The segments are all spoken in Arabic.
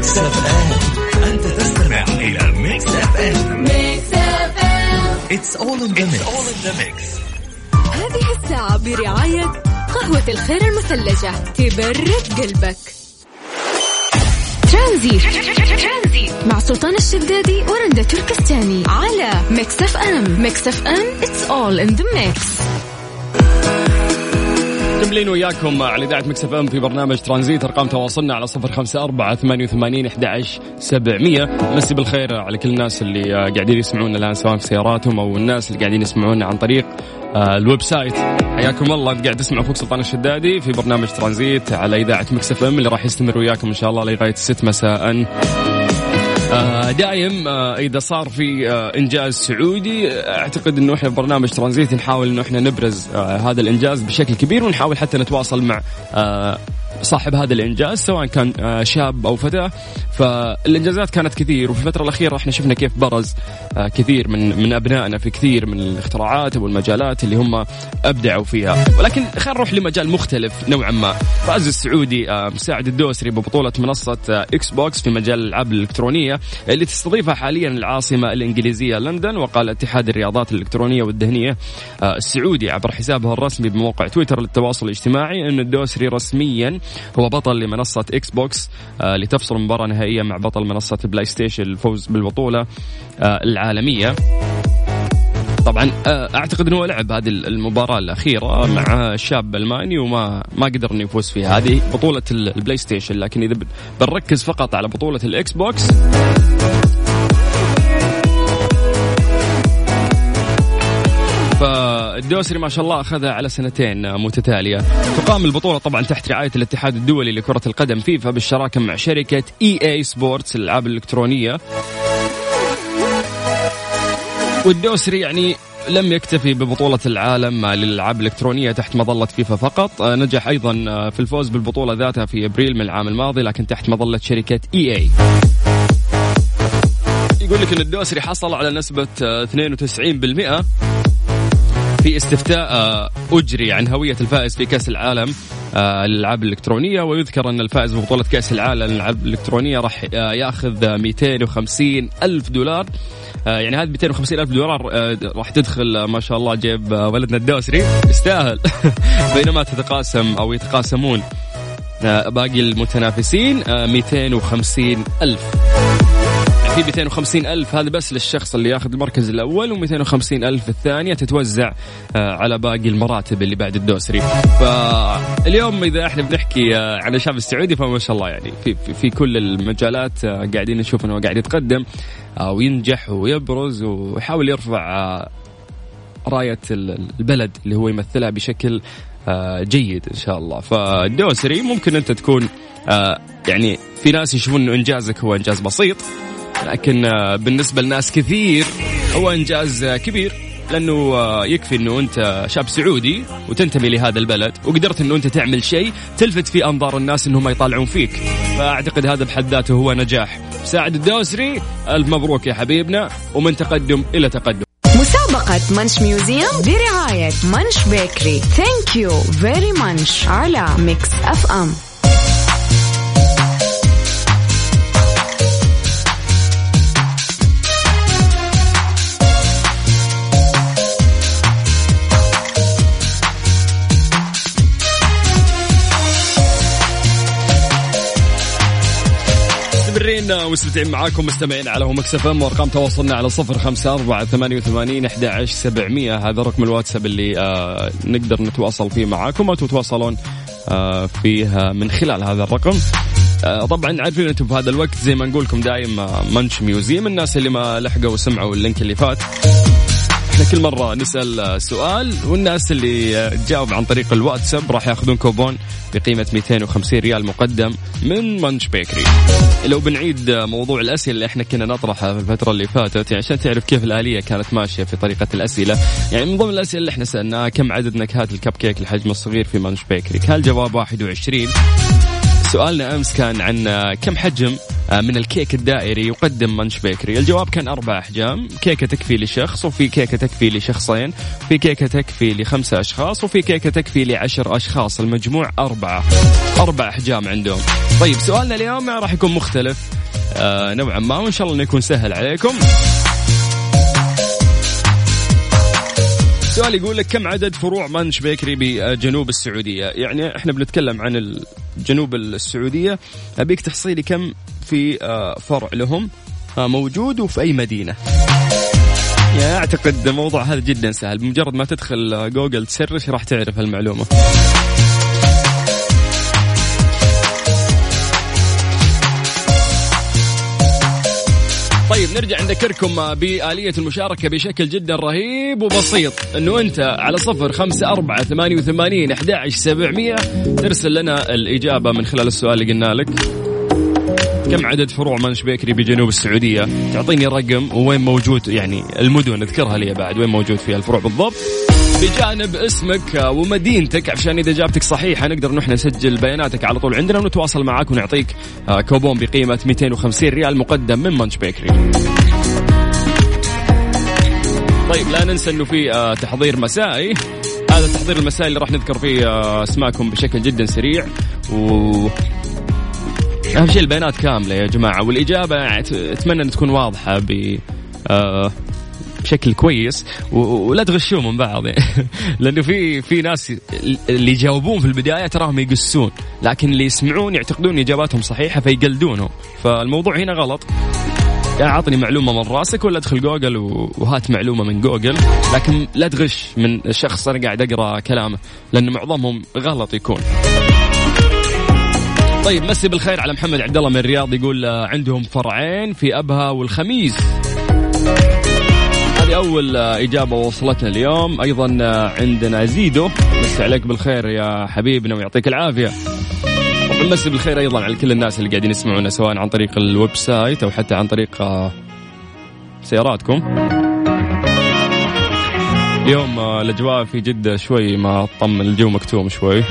Mix FM انت تستمع إلى Mix FM Mix FM it's all in the mix هذه الساعة برعاية قهوة الخير المثلجة. تبرد قلبك. ترانزيت. مع سلطان الشدادي ورندا تركستاني. على Mix FM Mix FM it's all in the mix مكملين وياكم على إذاعة Mix FM في برنامج ترانزيت أرقام تواصلنا على صفر خمسة أربعة ثمانية وثمانين أحد سبعمية. مسي بالخير على كل الناس اللي آه، قاعدين يسمعونا الآن سواء في سياراتهم أو الناس اللي قاعدين يسمعونا عن طريق آه، ال website. حياكم الله. انت قاعد تسمع أخوك سلطان الشدادي في برنامج ترانزيت على إذاعة Mix FM اللي راح يستمر وياكم إن شاء الله لغاية 6 مساء. دايم آه، إذا صار في آه، إنجاز سعودي أعتقد إنه إحنا في برنامج ترانزيت نحاول إنه إحنا نبرز هذا الإنجاز بشكل كبير ونحاول حتى نتواصل مع صاحب هذا الإنجاز سواء كان آه، شاب أو فتاة. فالإنجازات كانت كثير وفي الفترة الأخيرة إحنا شفنا كيف برز آه، كثير من من أبنائنا في كثير من الاختراعات والمجالات اللي هم أبدعوا فيها. ولكن خلينا نروح لمجال مختلف نوعا ما. فاز السعودي آه، مساعد الدوسري ببطولة منصة Xbox في مجال الألعاب الإلكترونية اللي تستضيفها حاليا العاصمة الإنجليزية لندن وقال اتحاد الرياضات الإلكترونية والذهنيه السعودي عبر حسابه الرسمي بموقع تويتر للتواصل الاجتماعي إن الدوسري رسميا هو بطل لمنصة Xbox آه لتفصل مباراة نهائية مع بطل منصة PlayStation الفوز بالبطولة آه العالمية. طبعا آه، أعتقد إنه لعب هذه المباراة الأخيرة مع شاب ألماني وما ما قدر انه يفوز فيها. هذه بطولة ال PlayStation لكن إذا بنركز فقط على بطولة ال Xbox فالدوسري ما شاء الله أخذها على سنتين متتالية. تقام البطولة طبعا تحت رعاية الاتحاد الدولي لكرة القدم فيفا بالشراكة مع شركة EA Sports الألعاب الإلكترونية. والدوسري يعني لم يكتفي ببطولة العالم للألعاب الإلكترونية تحت مظلة فيفا فقط. نجح أيضا في الفوز بالبطولة ذاتها في أبريل من العام الماضي لكن تحت مظلة شركة EA. يقول لك أن الدوسري حصل على نسبة 92% في استفتاء آه، أجري عن هوية الفائز في كأس العالم آه، للألعاب الإلكترونية ويذكر أن الفائز ببطولة كأس العالم للألعاب الإلكترونية راح آه، يأخذ 250 ألف دولار. يعني هذه 250 ألف دولار راح تدخل ما شاء الله جيب ولدنا الدوسري. يستاهل. بينما تتقاسم أو يتقاسمون باقي المتنافسين 250 ألف. في 250 ألف هذا بس للشخص اللي ياخذ المركز الأول و250 ألف الثانية تتوزع آه، على باقي المراتب اللي بعد الدوسري. فاليوم إذا إحنا بنحكي آه، عن الشعب السعودي فما شاء الله يعني في, في, في كل المجالات آه، قاعدين نشوف أنه قاعد يتقدم وينجح ويبرز ويحاول يرفع راية البلد اللي هو يمثلها بشكل جيد إن شاء الله. فالدوسري ممكن أنت تكون يعني في ناس يشوفون إنه إنجازك هو إنجاز بسيط لكن آه، بالنسبة لناس كثير هو إنجاز آه، كبير لأنه آه، يكفي إنه أنت شاب سعودي وتنتمي لهذا البلد وقدرت إنه أنت تعمل شيء تلفت في أنظار الناس إنهم يطالعون فيك. فأعتقد هذا بحد ذاته هو نجاح. سعد الدوسري ألف مبروك يا حبيبنا ومن تقدم إلى تقدم. مسابقة Munch Museum برعاية Munch Bakery. thank you very Munch على Mix FM مستمرين ومستمتعين معاكم مستمعين على هو Mix FM وأرقام تواصلنا على صفر خمسة أربعة ثمانية وثمانين أحد عشر سبعمية. هذا رقم الواتساب اللي آه نقدر نتواصل فيه معاكم أو تتواصلون آه فيه من خلال هذا الرقم. آه طبعا عارفين أنتم في هذا الوقت زي ما نقول لكم دايم آه Munch Museum الناس اللي ما لحقوا وسمعوا ال link اللي فات كل مرة نسأل سؤال والناس اللي تجاوب عن طريق الواتساب راح ياخذون كوبون بقيمة 250 ريال مقدم من Munch Bakery. لو بنعيد موضوع الأسئلة اللي إحنا كنا نطرحها في الفترة اللي فاتت يعني عشان تعرف كيف الآلية كانت ماشية في طريقة الأسئلة، يعني من ضمن الأسئلة اللي إحنا سألناها كم عدد نكهات الكب كيك الحجم الصغير في Munch Bakery؟ كان الجواب 21 سؤالنا أمس كان عن كم حجم من الكيك الدائري يقدم Munch Bakery. الجواب كان أربع أحجام. كيكة تكفي لشخص وفي كيكة تكفي لشخصين. في كيكة تكفي لخمسة أشخاص وفي كيكة تكفي لعشر أشخاص. المجموع أربعة. أربع أحجام عندهم. طيب سؤالنا اليوم راح يكون مختلف. آه نوعا ما وإن شاء الله إنه يكون سهل عليكم. السؤال يقول لك كم عدد فروع مانش بيكري بجنوب السعودية؟ يعني إحنا بنتكلم عن جنوب السعودية. أبيك تحصيلي كم في آه، فرع لهم آه، موجود وفي أي مدينة. يعني أعتقد الموضوع هذا جدا سهل. بمجرد ما تدخل جوجل تسرش راح تعرف المعلومة. طيب نرجع نذكركم بآلية المشاركة بشكل جدا رهيب وبسيط. إنه أنت على صفر خمسة أربعة ثمانية وثمانين أحد سبعمية. ترسل لنا الإجابة من خلال السؤال اللي قلنا لك. كم عدد فروع Munch Bakery بجنوب السعودية؟ تعطيني رقم وين موجود يعني المدن اذكرها لي بعد وين موجود فيها الفروع بالضبط. بجانب اسمك ومدينتك عشان إذا اجابتك صحيحة نقدر نحن نسجل بياناتك على طول عندنا ونتواصل معك ونعطيك آه، كوبون بقيمة 250 ريال مقدم من Munch Bakery. طيب لا ننسى إنه في آه، تحضير مسائي. هذا التحضير المسائي اللي راح نذكر فيه آه، اسماءكم بشكل جدا سريع و أهم شيء البيانات كاملة يا جماعة والإجابة أتمنى أن تكون واضحة ب بشكل كويس. ولا تغشون من بعض. لأنه في في ناس اللي يجاوبون في البداية تراهم يقسون لكن اللي يسمعون يعتقدون إجاباتهم صحيحة فيقلدونهم. فالموضوع هنا غلط. اعطني معلومة من راسك ولا أدخل جوجل وهات معلومة من جوجل. لكن لا تغش من الشخص أنا قاعد أقرأ كلامه لأنه معظمهم غلط يكون. طيب مسي بالخير على محمد عبد الله من الرياض يقول عندهم فرعين في أبها والخميس. هذه أول إجابة وصلتنا اليوم. أيضا عندنا زيدو. مسي عليك بالخير يا حبيبنا ويعطيك العافية. ونمسي بالخير أيضا على كل الناس اللي قاعدين يسمعونا سواء عن طريق ال website أو حتى عن طريق آه، سياراتكم. اليوم آه، الأجواء في جدة شوي ما طمن الجو مكتوم شوي.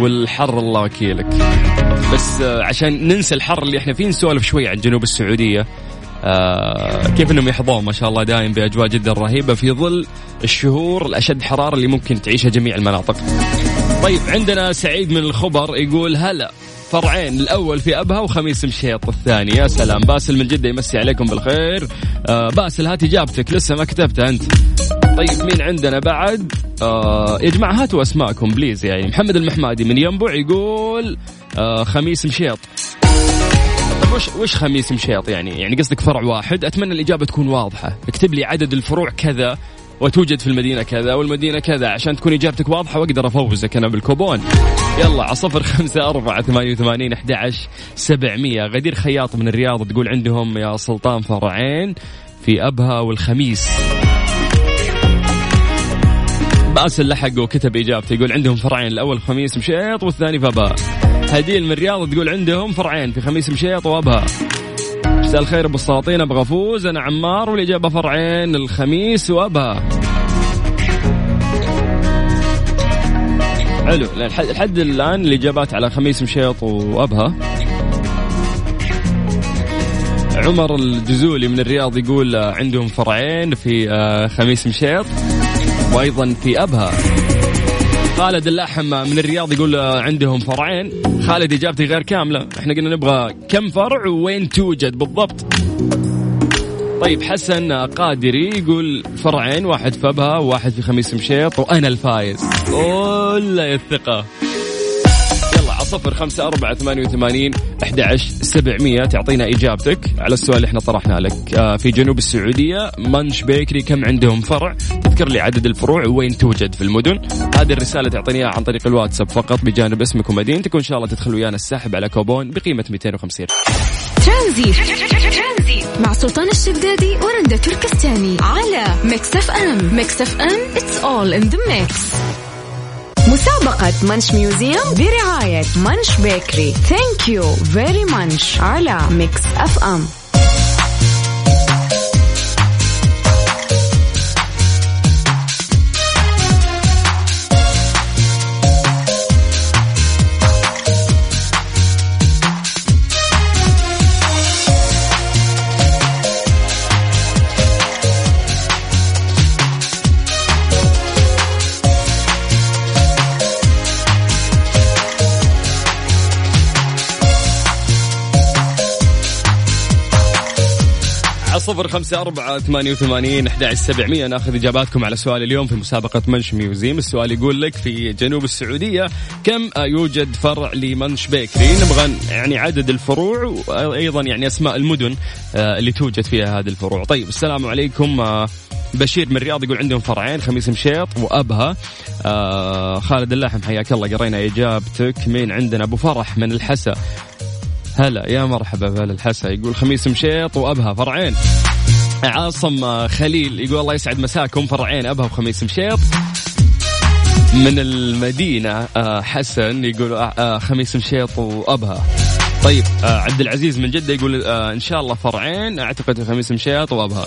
والحر الله وكيلك. بس آه، عشان ننسى الحر اللي إحنا فيه نسولف شوي عن جنوب السعودية. آه كيف إنهم يحظون ما شاء الله دايم بأجواء جدا رهيبة في ظل الشهور الأشد حرارة اللي ممكن تعيشها جميع المناطق. طيب عندنا سعيد من الخبر يقول هلا فرعين الأول في أبها وخميس مشيط الثاني يا سلام باسل من جدة يمسي عليكم بالخير. آه باسل هات اجابتك لسه ما كتبتها أنت. طيب مين عندنا بعد؟ آه يا جماعة هاتوا أسماءكم please يعني. محمد المحمادي من ينبع يقول آه خميس مشيط. وش وش خميس مشيط يعني؟ يعني قصدك فرع واحد. أتمنى الإجابة تكون واضحة. اكتب لي عدد الفروع كذا وتوجد في المدينة كذا والمدينة كذا عشان تكون إجابتك واضحة وأقدر أفوزك أنا بالكوبون. يلا على صفر خمسة أربعة ثمانية وثمانين أحد سبعمية. غدير خياط من الرياض تقول عندهم يا سلطان فرعين في أبها والخميس. باسل لحق وكتب اجابته يقول عندهم فرعين الأول خميس مشيط والثاني في ابها هديل من الرياض تقول عندهم فرعين في خميس مشيط وابها مساء الخير أبو السلاطين أبغى افوز أنا عمار والإجابة فرعين الخميس وابها حلو. لحد الآن الإجابات على خميس مشيط وابها عمر الجزولي من الرياض يقول عندهم فرعين في آه، خميس مشيط. وأيضا في أبها. خالد اللحم من الرياض يقول عندهم فرعين. خالد إجابتي غير كاملة. إحنا قلنا نبغى كم فرع وين توجد بالضبط. طيب حسن قادري يقول فرعين واحد في أبها وواحد في خميس مشيط وأنا الفايز. ولا الثقه صفر خمسة أربعة ثمانية وثمانين أحد سبعمية تعطينا إجابتك على السؤال اللي إحنا طرحناه لك. آه في جنوب السعودية Munch Bakery كم عندهم فرع؟ تذكر لي عدد الفروع وين توجد في المدن. هذه الرسالة تعطيني إياها عن طريق الواتساب فقط بجانب اسمك ومدينتك وإن شاء الله تدخل ويانا السحب على كوبون بقيمة 250 ترانزيت. مع سلطان الشدادي ورندا تركستاني على Mix FM. Mix FM it's all in the mix. مسابقة Munch Museum برعاية Munch Bakery thank you very Munch على Mix FM صفر خمسة أربعة ثمانية وثمانين أحد سبعمية. ناخذ إجاباتكم على سؤال اليوم في مسابقة Munch Museum. السؤال يقول لك في جنوب السعودية كم يوجد فرع ل Munch Bakery؟ نبغى يعني عدد الفروع وأيضا يعني أسماء المدن آه، اللي توجد فيها هذه الفروع. طيب السلام عليكم آه، بشير من الرياض يقول عندهم فرعين خميس مشيط وأبها. آه خالد اللحم حياك الله قرينا إجابتك. مين عندنا؟ أبو فرح من الحسا. هلا يا مرحبا بهلا الحسا يقول خميس مشيط وأبها فرعين. عاصم خليل يقول الله يسعد مساكم فرعين أبها وخميس مشيط. من المدينة آه، حسن يقول آه، آه، خميس مشيط وأبها. طيب عبد العزيز من جدة يقول إن شاء الله فرعين أعتقد خميس مشيط وأبها.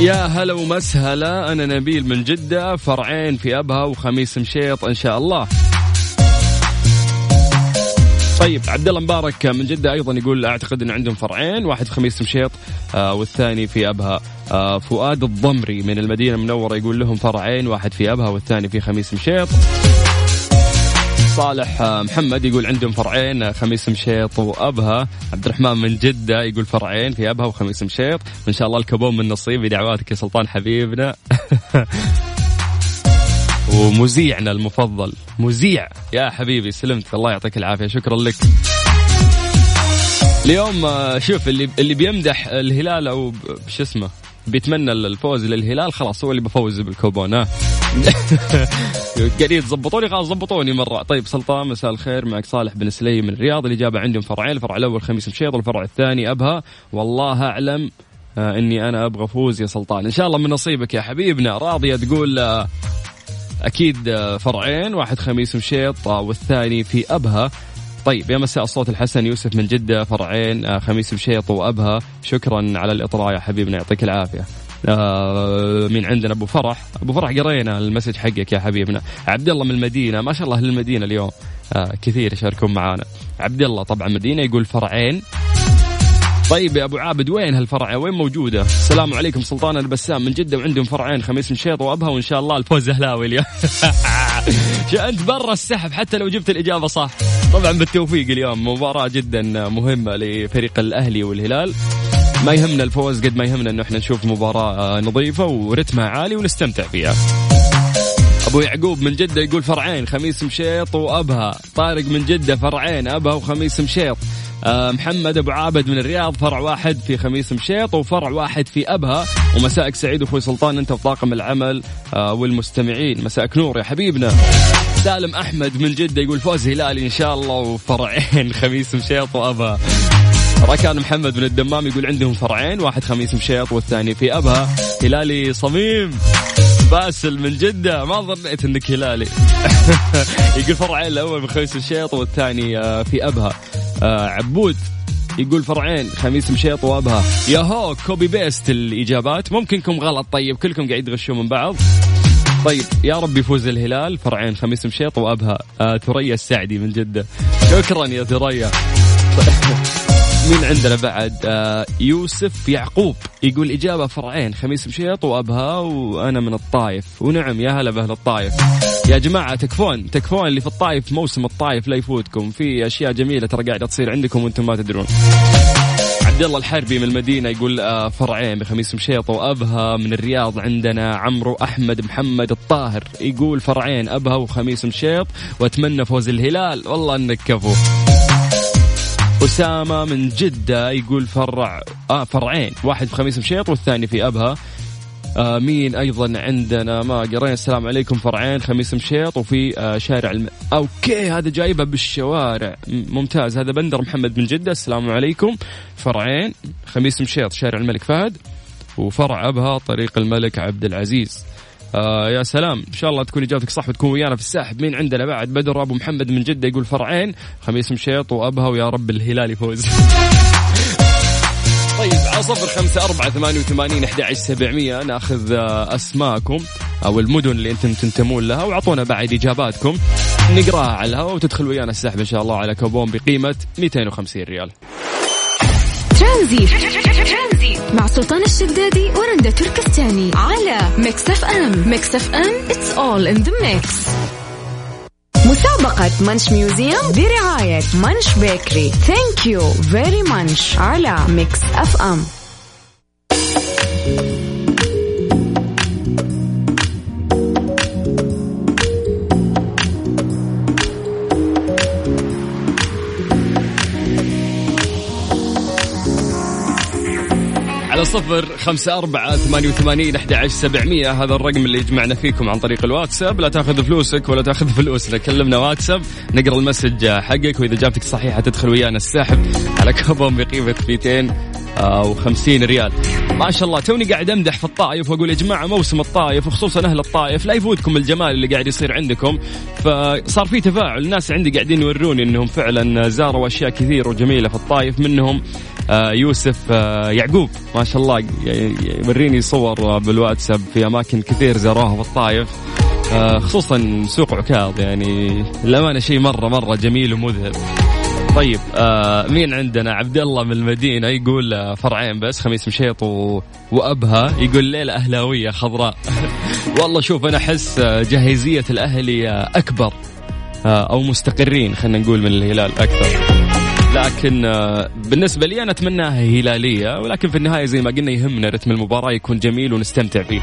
يا هلا ومسهلا أنا نبيل من جدة فرعين في أبها وخميس مشيط إن شاء الله. طيب عبد الله مبارك من جدة أيضا يقول أعتقد إن عندهم فرعين واحد في خميس مشيط آه والثاني في أبها آه فؤاد الضمري من المدينة المنورة يقول لهم فرعين واحد في أبها والثاني في خميس مشيط. صالح آه، محمد يقول عندهم فرعين خميس مشيط وأبها. عبد الرحمن من جدة يقول فرعين في أبها وخميس مشيط. وان شاء الله الكبون من نصيب دعواتك يا سلطان حبيبنا. ومذيعنا المفضل. مذيع. يا حبيبي سلمت الله يعطيك العافية. شكرا لك. اليوم آه، شوف اللي اللي بيمدح الهلال أو شو اسمه بيتمنى الفوز للهلال خلاص هو اللي بفوز بالكوبون ها؟ قاعدين تظبطوني خلاص ظبطوني مرة. طيب سلطان مساء الخير. معك صالح بن سلي من الرياض الاجابه عندهم فرعين الفرع الأول خميس مشيط والفرع الثاني أبها. والله أعلم آه إني أنا أبغى فوز يا سلطان. إن شاء الله من نصيبك يا حبيبنا. راضية تقول آه أكيد آه، فرعين واحد خميس مشيط آه، والثاني في أبها. طيب يا مساء الصوت الحسن يوسف من جدة فرعين آه، خميس مشيط وأبها. شكرا على الإطراء يا حبيبنا يعطيك العافية. مين عندنا أبو فرح. أبو فرح قرينا المسج حقك يا حبيبنا. عبد الله من المدينة. ما شاء الله للمدينه اليوم. كثير يشاركون معانا. عبد الله طبعا مدينة يقول فرعين. طيب يا أبو عابد وين هالفرع وين موجودة؟ السلام عليكم سلطان البسام من جدة وعندهم فرعين خميس مشيط وأبها وإن شاء الله الفوز أهلاوي اليوم. أنت برا السحب حتى لو جبت الإجابة صح. طبعا بالتوفيق اليوم مباراة جدا مهمة لفريق الأهلي والهلال. ما يهمنا الفوز قد ما يهمنا إنه إحنا نشوف مباراة نظيفة ورتمها عالي ونستمتع فيها. أبو يعقوب من جدة يقول فرعين خميس مشيط وأبها. طارق من جدة فرعين أبها وخميس مشيط. محمد أبو عابد من الرياض فرع واحد في خميس مشيط وفرع واحد في أبها. ومساءك سعيد أخوي سلطان أنت وطاقم العمل آه، والمستمعين. مساءك نور يا حبيبنا. سالم أحمد من جدة يقول فوز هلالي إن شاء الله وفرعين خميس مشيط وأبها. ركان محمد من الدمام يقول عندهم فرعين واحد خميس مشيط والثاني في أبها. هلالي صميم. باسل من جدة. ما ظنيت إنك هلالي. يقول فرعين الأول بخميس مشيط والثاني آه، في أبها. آه عبود يقول فرعين خميس مشيط وأبها. يا هو copy paste الإجابات. ممكنكم غلط. طيب كلكم قاعد تغشوا من بعض. طيب يا رب يفوز الهلال. فرعين خميس مشيط وأبها. آه ثريا السعدي من جدة. شكرا يا ثريا. مين عندنا بعد آه يوسف يعقوب يقول إجابة فرعين خميس مشيط وأبها وأنا من الطايف. ونعم يا هلا بأهل الطايف. يا جماعة تكفون تكفون اللي في الطايف موسم الطايف لا يفوتكم. في أشياء جميلة ترى قاعدة تصير عندكم وأنتم ما تدرون. عبد الله الحربي من المدينة يقول آه فرعين بخميس مشيط وأبها. من الرياض عندنا عمرو أحمد محمد الطاهر يقول فرعين أبها وخميس مشيط وأتمنى فوز الهلال. والله إنك كفو. أسامة من جدة يقول فرع آه فرعين. واحد في خميس مشيط والثاني في أبها. آه مين أيضا عندنا؟ ما قرينا. السلام عليكم فرعين خميس مشيط وفي آه شارع الم... أوكي هذا جايبه بالشوارع. ممتاز. هذا بندر محمد من جدة. السلام عليكم. فرعين خميس مشيط شارع الملك فهد. وفرع أبها طريق الملك عبد العزيز. آه يا سلام. إن شاء الله تكون إجابتك صح وتكون ويانا في الساحب. مين عندنا بعد؟ بدر أبو محمد من جدة يقول فرعين خميس مشيط وأبها ويا رب الهلال يفوز. طيب على صفر خمسة أربعة ثمانية وثمانين أحد سبعمية. ناخذ آه، أسماءكم أو المدن اللي أنتم تنتمون لها وأعطونا بعد إجاباتكم. نقراها على الهواء وتدخل ويانا السحب إن شاء الله على كوبون بقيمة 250 ريال. ترانزي مع سلطان الشدادي ورندا تركستاني على Mix FM Mix FM it's all in the mix. مسابقة Munch Museum برعاية Munch Bakery thank you very Munch على Mix FM على صفر خمسة أربعة ثمانية وثمانين أحد عشر سبعمية. هذا الرقم اللي يجمعنا فيكم عن طريق الواتساب. لا تاخذ فلوسك ولا تاخذ فلوسنا كلمنا واتساب. نقرأ ال message حقك وإذا إجابتك صحيحة تدخل ويانا السحب. على كوبون بقيمة 250 ريال. ما شاء الله توني قاعد أمدح في الطائف وأقول يا جماعة موسم الطائف وخصوصا أهل الطائف لا يفوتكم الجمال اللي قاعد يصير عندكم. فصار في تفاعل الناس عندي قاعدين يوروني إنهم فعلا زاروا أشياء كثير وجميلة في الطائف منهم آه، يوسف آه، يعقوب. ما شاء الله يوريني صور بالواتساب في أماكن كثير زاروها في الطائف. آه، خصوصا سوق عكاظ يعني الامانه شيء مرة مرة جميل ومذهل. طيب آه مين عندنا؟ عبد الله من المدينة يقول آه فرعين بس خميس مشيط و... وأبها. يقول ليلة أهلاوية خضراء. والله شوف أنا أحس جاهزية الأهلي أكبر آه أو مستقرين خلينا نقول من الهلال أكثر لكن آه، بالنسبة لي أنا أتمناها هلالية ولكن في النهاية زي ما قلنا يهمنا رتم المباراة يكون جميل ونستمتع فيه.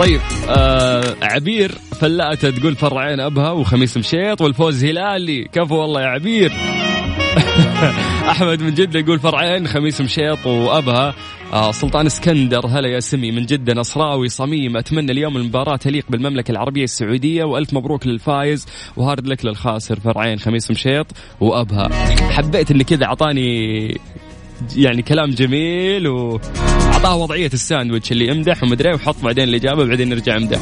طيب آه عبير فلأتة تقول فرعين أبها وخميس مشيط والفوز هلالي. كفو والله يا عبير. أحمد من جدة يقول فرعين خميس مشيط وأبها. آه سلطان اسكندر هلا يا سمي من جدة نصراوي صميم. أتمنى اليوم المباراة تليق بالمملكة العربية السعودية وألف مبروك للفايز. وهارد لك للخاسر فرعين خميس مشيط وأبها. حبيت اللي كذا أعطاني يعني كلام جميل واعطاه وضعية الساندويتش اللي امدح ومدري وحط بعدين الإجابة بعدين نرجع امدح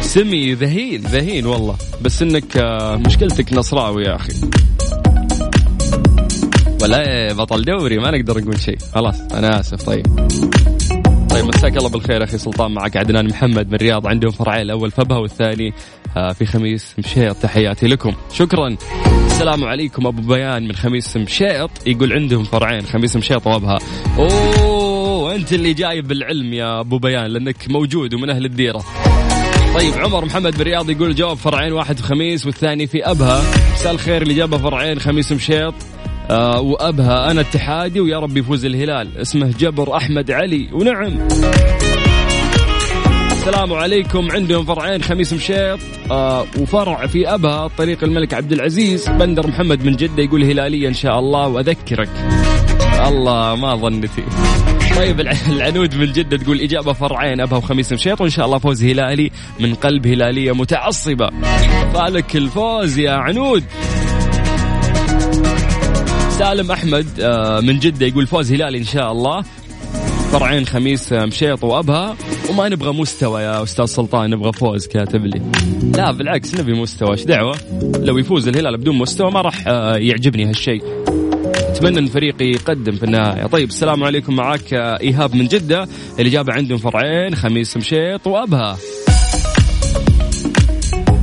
سمي ذهين ذهين والله. بس إنك آه، مشكلتك نصراوي يا أخي. ولا بطل دوري ما نقدر نقول شيء. خلاص أنا آسف طيب. طيب مساك الله بالخير أخي سلطان معك عدنان محمد من الرياض عندهم فرعين الأول في أبها والثاني آه، في خميس مشيط. تحياتي لكم. شكرا. السلام عليكم أبو بيان من خميس مشيط. يقول عندهم فرعين خميس مشيط وابها. أوه أنت اللي جايب بالعلم يا أبو بيان لأنك موجود ومن أهل الديرة. طيب عمر محمد بالرياض يقول جواب فرعين واحد في خميس والثاني في أبها. مساء الخير اللي جابه فرعين خميس مشيط. آه وأبها أنا اتحادي ويا رب يفوز الهلال. اسمه جبر أحمد علي. ونعم. السلام عليكم. عندهم فرعين خميس مشيط. آه وفرع في أبها طريق الملك عبد العزيز. بندر محمد من جدة يقول هلالية إن شاء الله وأذكرك. الله ما ظنتي طيب العنود من جدة تقول إجابة فرعين أبها وخميس مشيط. وإن شاء الله فوز هلالي من قلب هلالية متعصبة. فالك الفوز يا عنود. سالم أحمد آه، من جدة يقول فوز هلالي إن شاء الله. فرعين خميس مشيط وأبها. وما نبغى مستوى يا أستاذ سلطان نبغى فوز كاتب لي. لا بالعكس نبي مستوى. إيش دعوة؟ لو يفوز الهلال بدون مستوى ما راح آه، يعجبني هالشيء. أتمنى إن فريقي يقدم في النهايه طيب السلام عليكم معك إيهاب من جدة الاجابه عندهم فرعين خميس مشيط وأبها.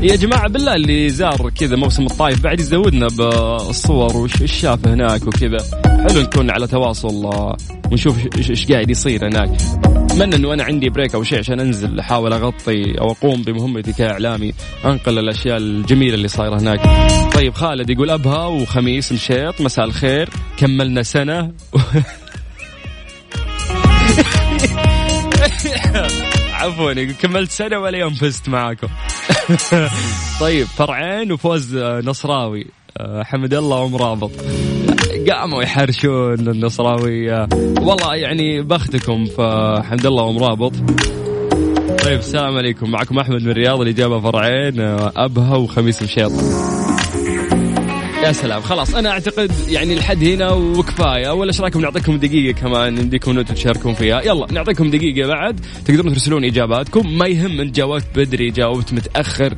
يا جماعة بالله اللي زار كذا موسم الطايف بعد يزودنا بالصور وش شاف هناك وكذا. حلو نكون على تواصل ونشوف إيش قاعد يصير هناك. أتمنى إنه أنا عندي بريك أو شيء عشان أنزل أحاول أغطي أو أقوم بمهمتي كإعلامي أنقل الأشياء الجميلة اللي صايرة هناك. طيب خالد يقول أبها وخميس مشيط مساء الخير. كملنا سنة. عفوا كملت سنة ولا يوم فزت معاكم. طيب فرعين وفوز نصراوي. حمد الله ومرابط قاموا يحرشون النصراوية والله يعني بختكم فحمد الله ومرابط طيب السلام عليكم. معكم أحمد من الرياض الاجابه فرعين ابها وخميس مشيط. يا سلام. خلاص أنا أعتقد يعني الحد هنا وكفاية. ولا إيش رأيكم؟ نعطيكم دقيقة كمان نديكم أنتم تشاركون فيها. يلا نعطيكم دقيقة بعد. تقدرون ترسلون إجاباتكم. ما يهم انت جاوبت بدري جاوبت متأخر.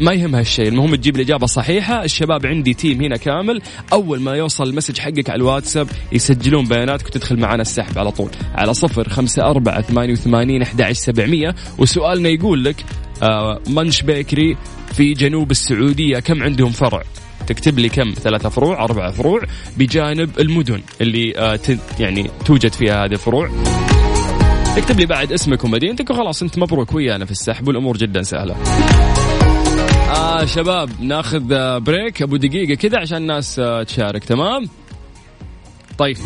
ما يهم هالشيء. المهم تجيب الإجابة صحيحة الشباب عندي team هنا كامل. أول ما يوصل ال message حقك على الواتساب يسجلون بياناتك وتدخل معنا السحب على طول. على صفر خمسة أربعة ثمانية وثمانين أحد سبعمية. وسؤالنا يقول لك آه مانش بيكري في جنوب السعودية كم عندهم فرع؟ تكتب لي كم؟ ثلاثة فروع أربعة فروع بجانب المدن اللي آه يعني توجد فيها هذه الفروع. تكتب لي بعد اسمك ومدينتك وخلاص أنت مبروك. ويانا في السحب والأمور جدا سهلة. آه شباب ناخذ break أبو دقيقة كذا عشان الناس آه، تشارك تمام؟ طيب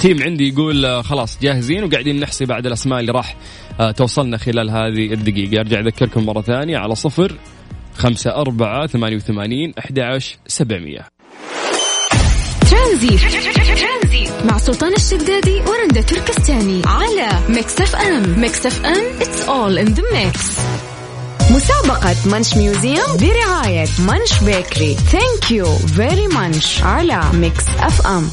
team عندي يقول آه، خلاص جاهزين وقاعدين نحصي بعد الأسماء اللي راح آه، توصلنا خلال هذه الدقيقة. أرجع أذكركم مرة ثانية على صفر خمسة أربعة ثمانية وثمانين أحد عشر سبعمية. ترانزيت مع سلطان الشدادي ورندا تركستاني على ميكس اف ام ميكس اف ام it's all in the mix. مسابقة مانش ميوزيوم برعاية مانش بيكري thank you very مانش على ميكس اف ام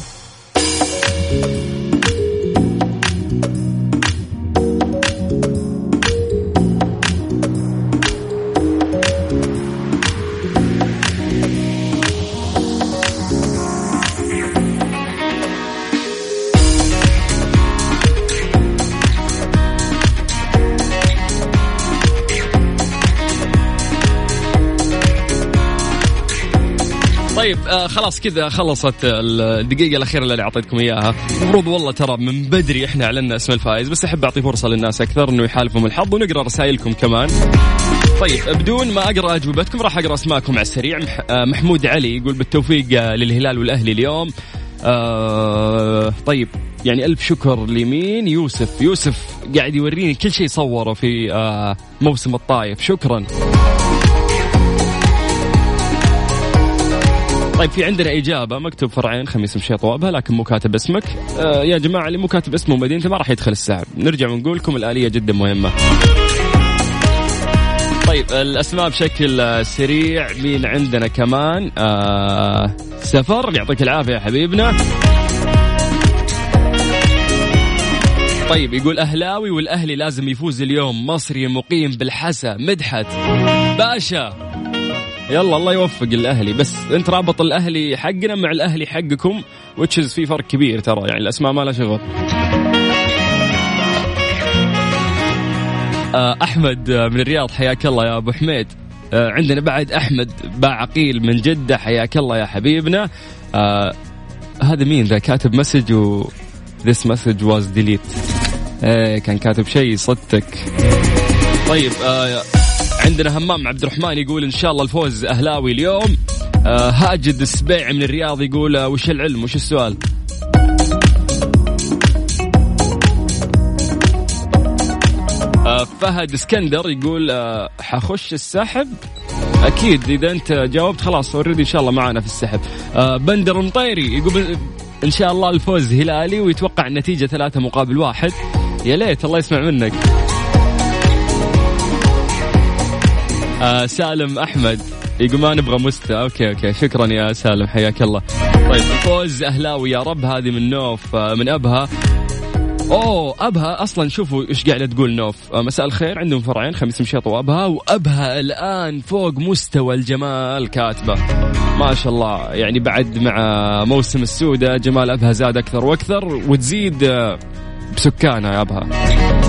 طيب آه خلاص كذا خلصت الدقيقة الأخيرة اللي أعطيتكم إياها. المفروض والله ترى من بدري إحنا أعلنا اسم الفائز بس أحب أعطي فرصة للناس أكثر إنه يحالفهم الحظ ونقرأ رسائلكم كمان. طيب بدون ما أقرأ أجوبتكم راح أقرأ أسماءكم على السريع. آه محمود علي يقول بالتوفيق آه للهلال والأهلي اليوم. آه طيب يعني ألف شكر لمين؟ يوسف. يوسف قاعد يوريني كل شيء صوره في آه موسم الطايف. شكرا. طيب في عندنا إجابة مكتوب فرعين خميس مشيط وابها لكن مو كاتب اسمك. آه يا جماعة اللي مو كاتب اسمه ومدينته ما راح يدخل السحب نرجع ونقول لكم الآلية جدا مهمة. طيب الأسماء بشكل سريع مين عندنا كمان؟ آه سفر يعطيك العافية يا حبيبنا. طيب يقول أهلاوي والأهلي لازم يفوز اليوم. مصري مقيم بالحسا مدحت. باشا. يلا الله يوفق الأهلي. بس أنت رابط الأهلي حقنا مع الأهلي حقكم وترى في فرق كبير ترى يعني الأسماء ما لها شغل. آه، أحمد آه، من الرياض حياك الله يا أبو حميد. آه، عندنا بعد أحمد باعقيل من جدة حياك الله يا حبيبنا. هذا مين ذا؟ كاتب message و this message was delete. إيه كان كاتب شيء صدتك. طيب آه عندنا همام عبد الرحمن يقول إن شاء الله الفوز أهلاوي اليوم. آه هاجد السبيع من الرياض يقول آه وش العلم؟ وش السؤال؟ آه فهد اسكندر يقول آه حخش السحب؟ أكيد إذا أنت جاوبت خلاص أوريدي إن شاء الله معنا في السحب. آه بندر مطيري يقول إن شاء الله الفوز هلالي ويتوقع النتيجة ثلاثة مقابل واحد. يا ليت الله يسمع منك. آه سالم أحمد يقول ما نبغى مستا. okay okay. شكرا يا سالم. حياك الله. طيب الفوز أهلاوي يا رب. هذه من نوف آه من أبها. أوه أبها أصلا شوفوا إيش قاعدة تقول نوف. آه مساء الخير. عندهم فرعين خميس مشيط وأبها. وأبها الآن فوق مستوى الجمال كاتبة. ما شاء الله. يعني بعد مع موسم السودة جمال أبها زاد أكثر وأكثر وتزيد آه بسكانها يا أبها.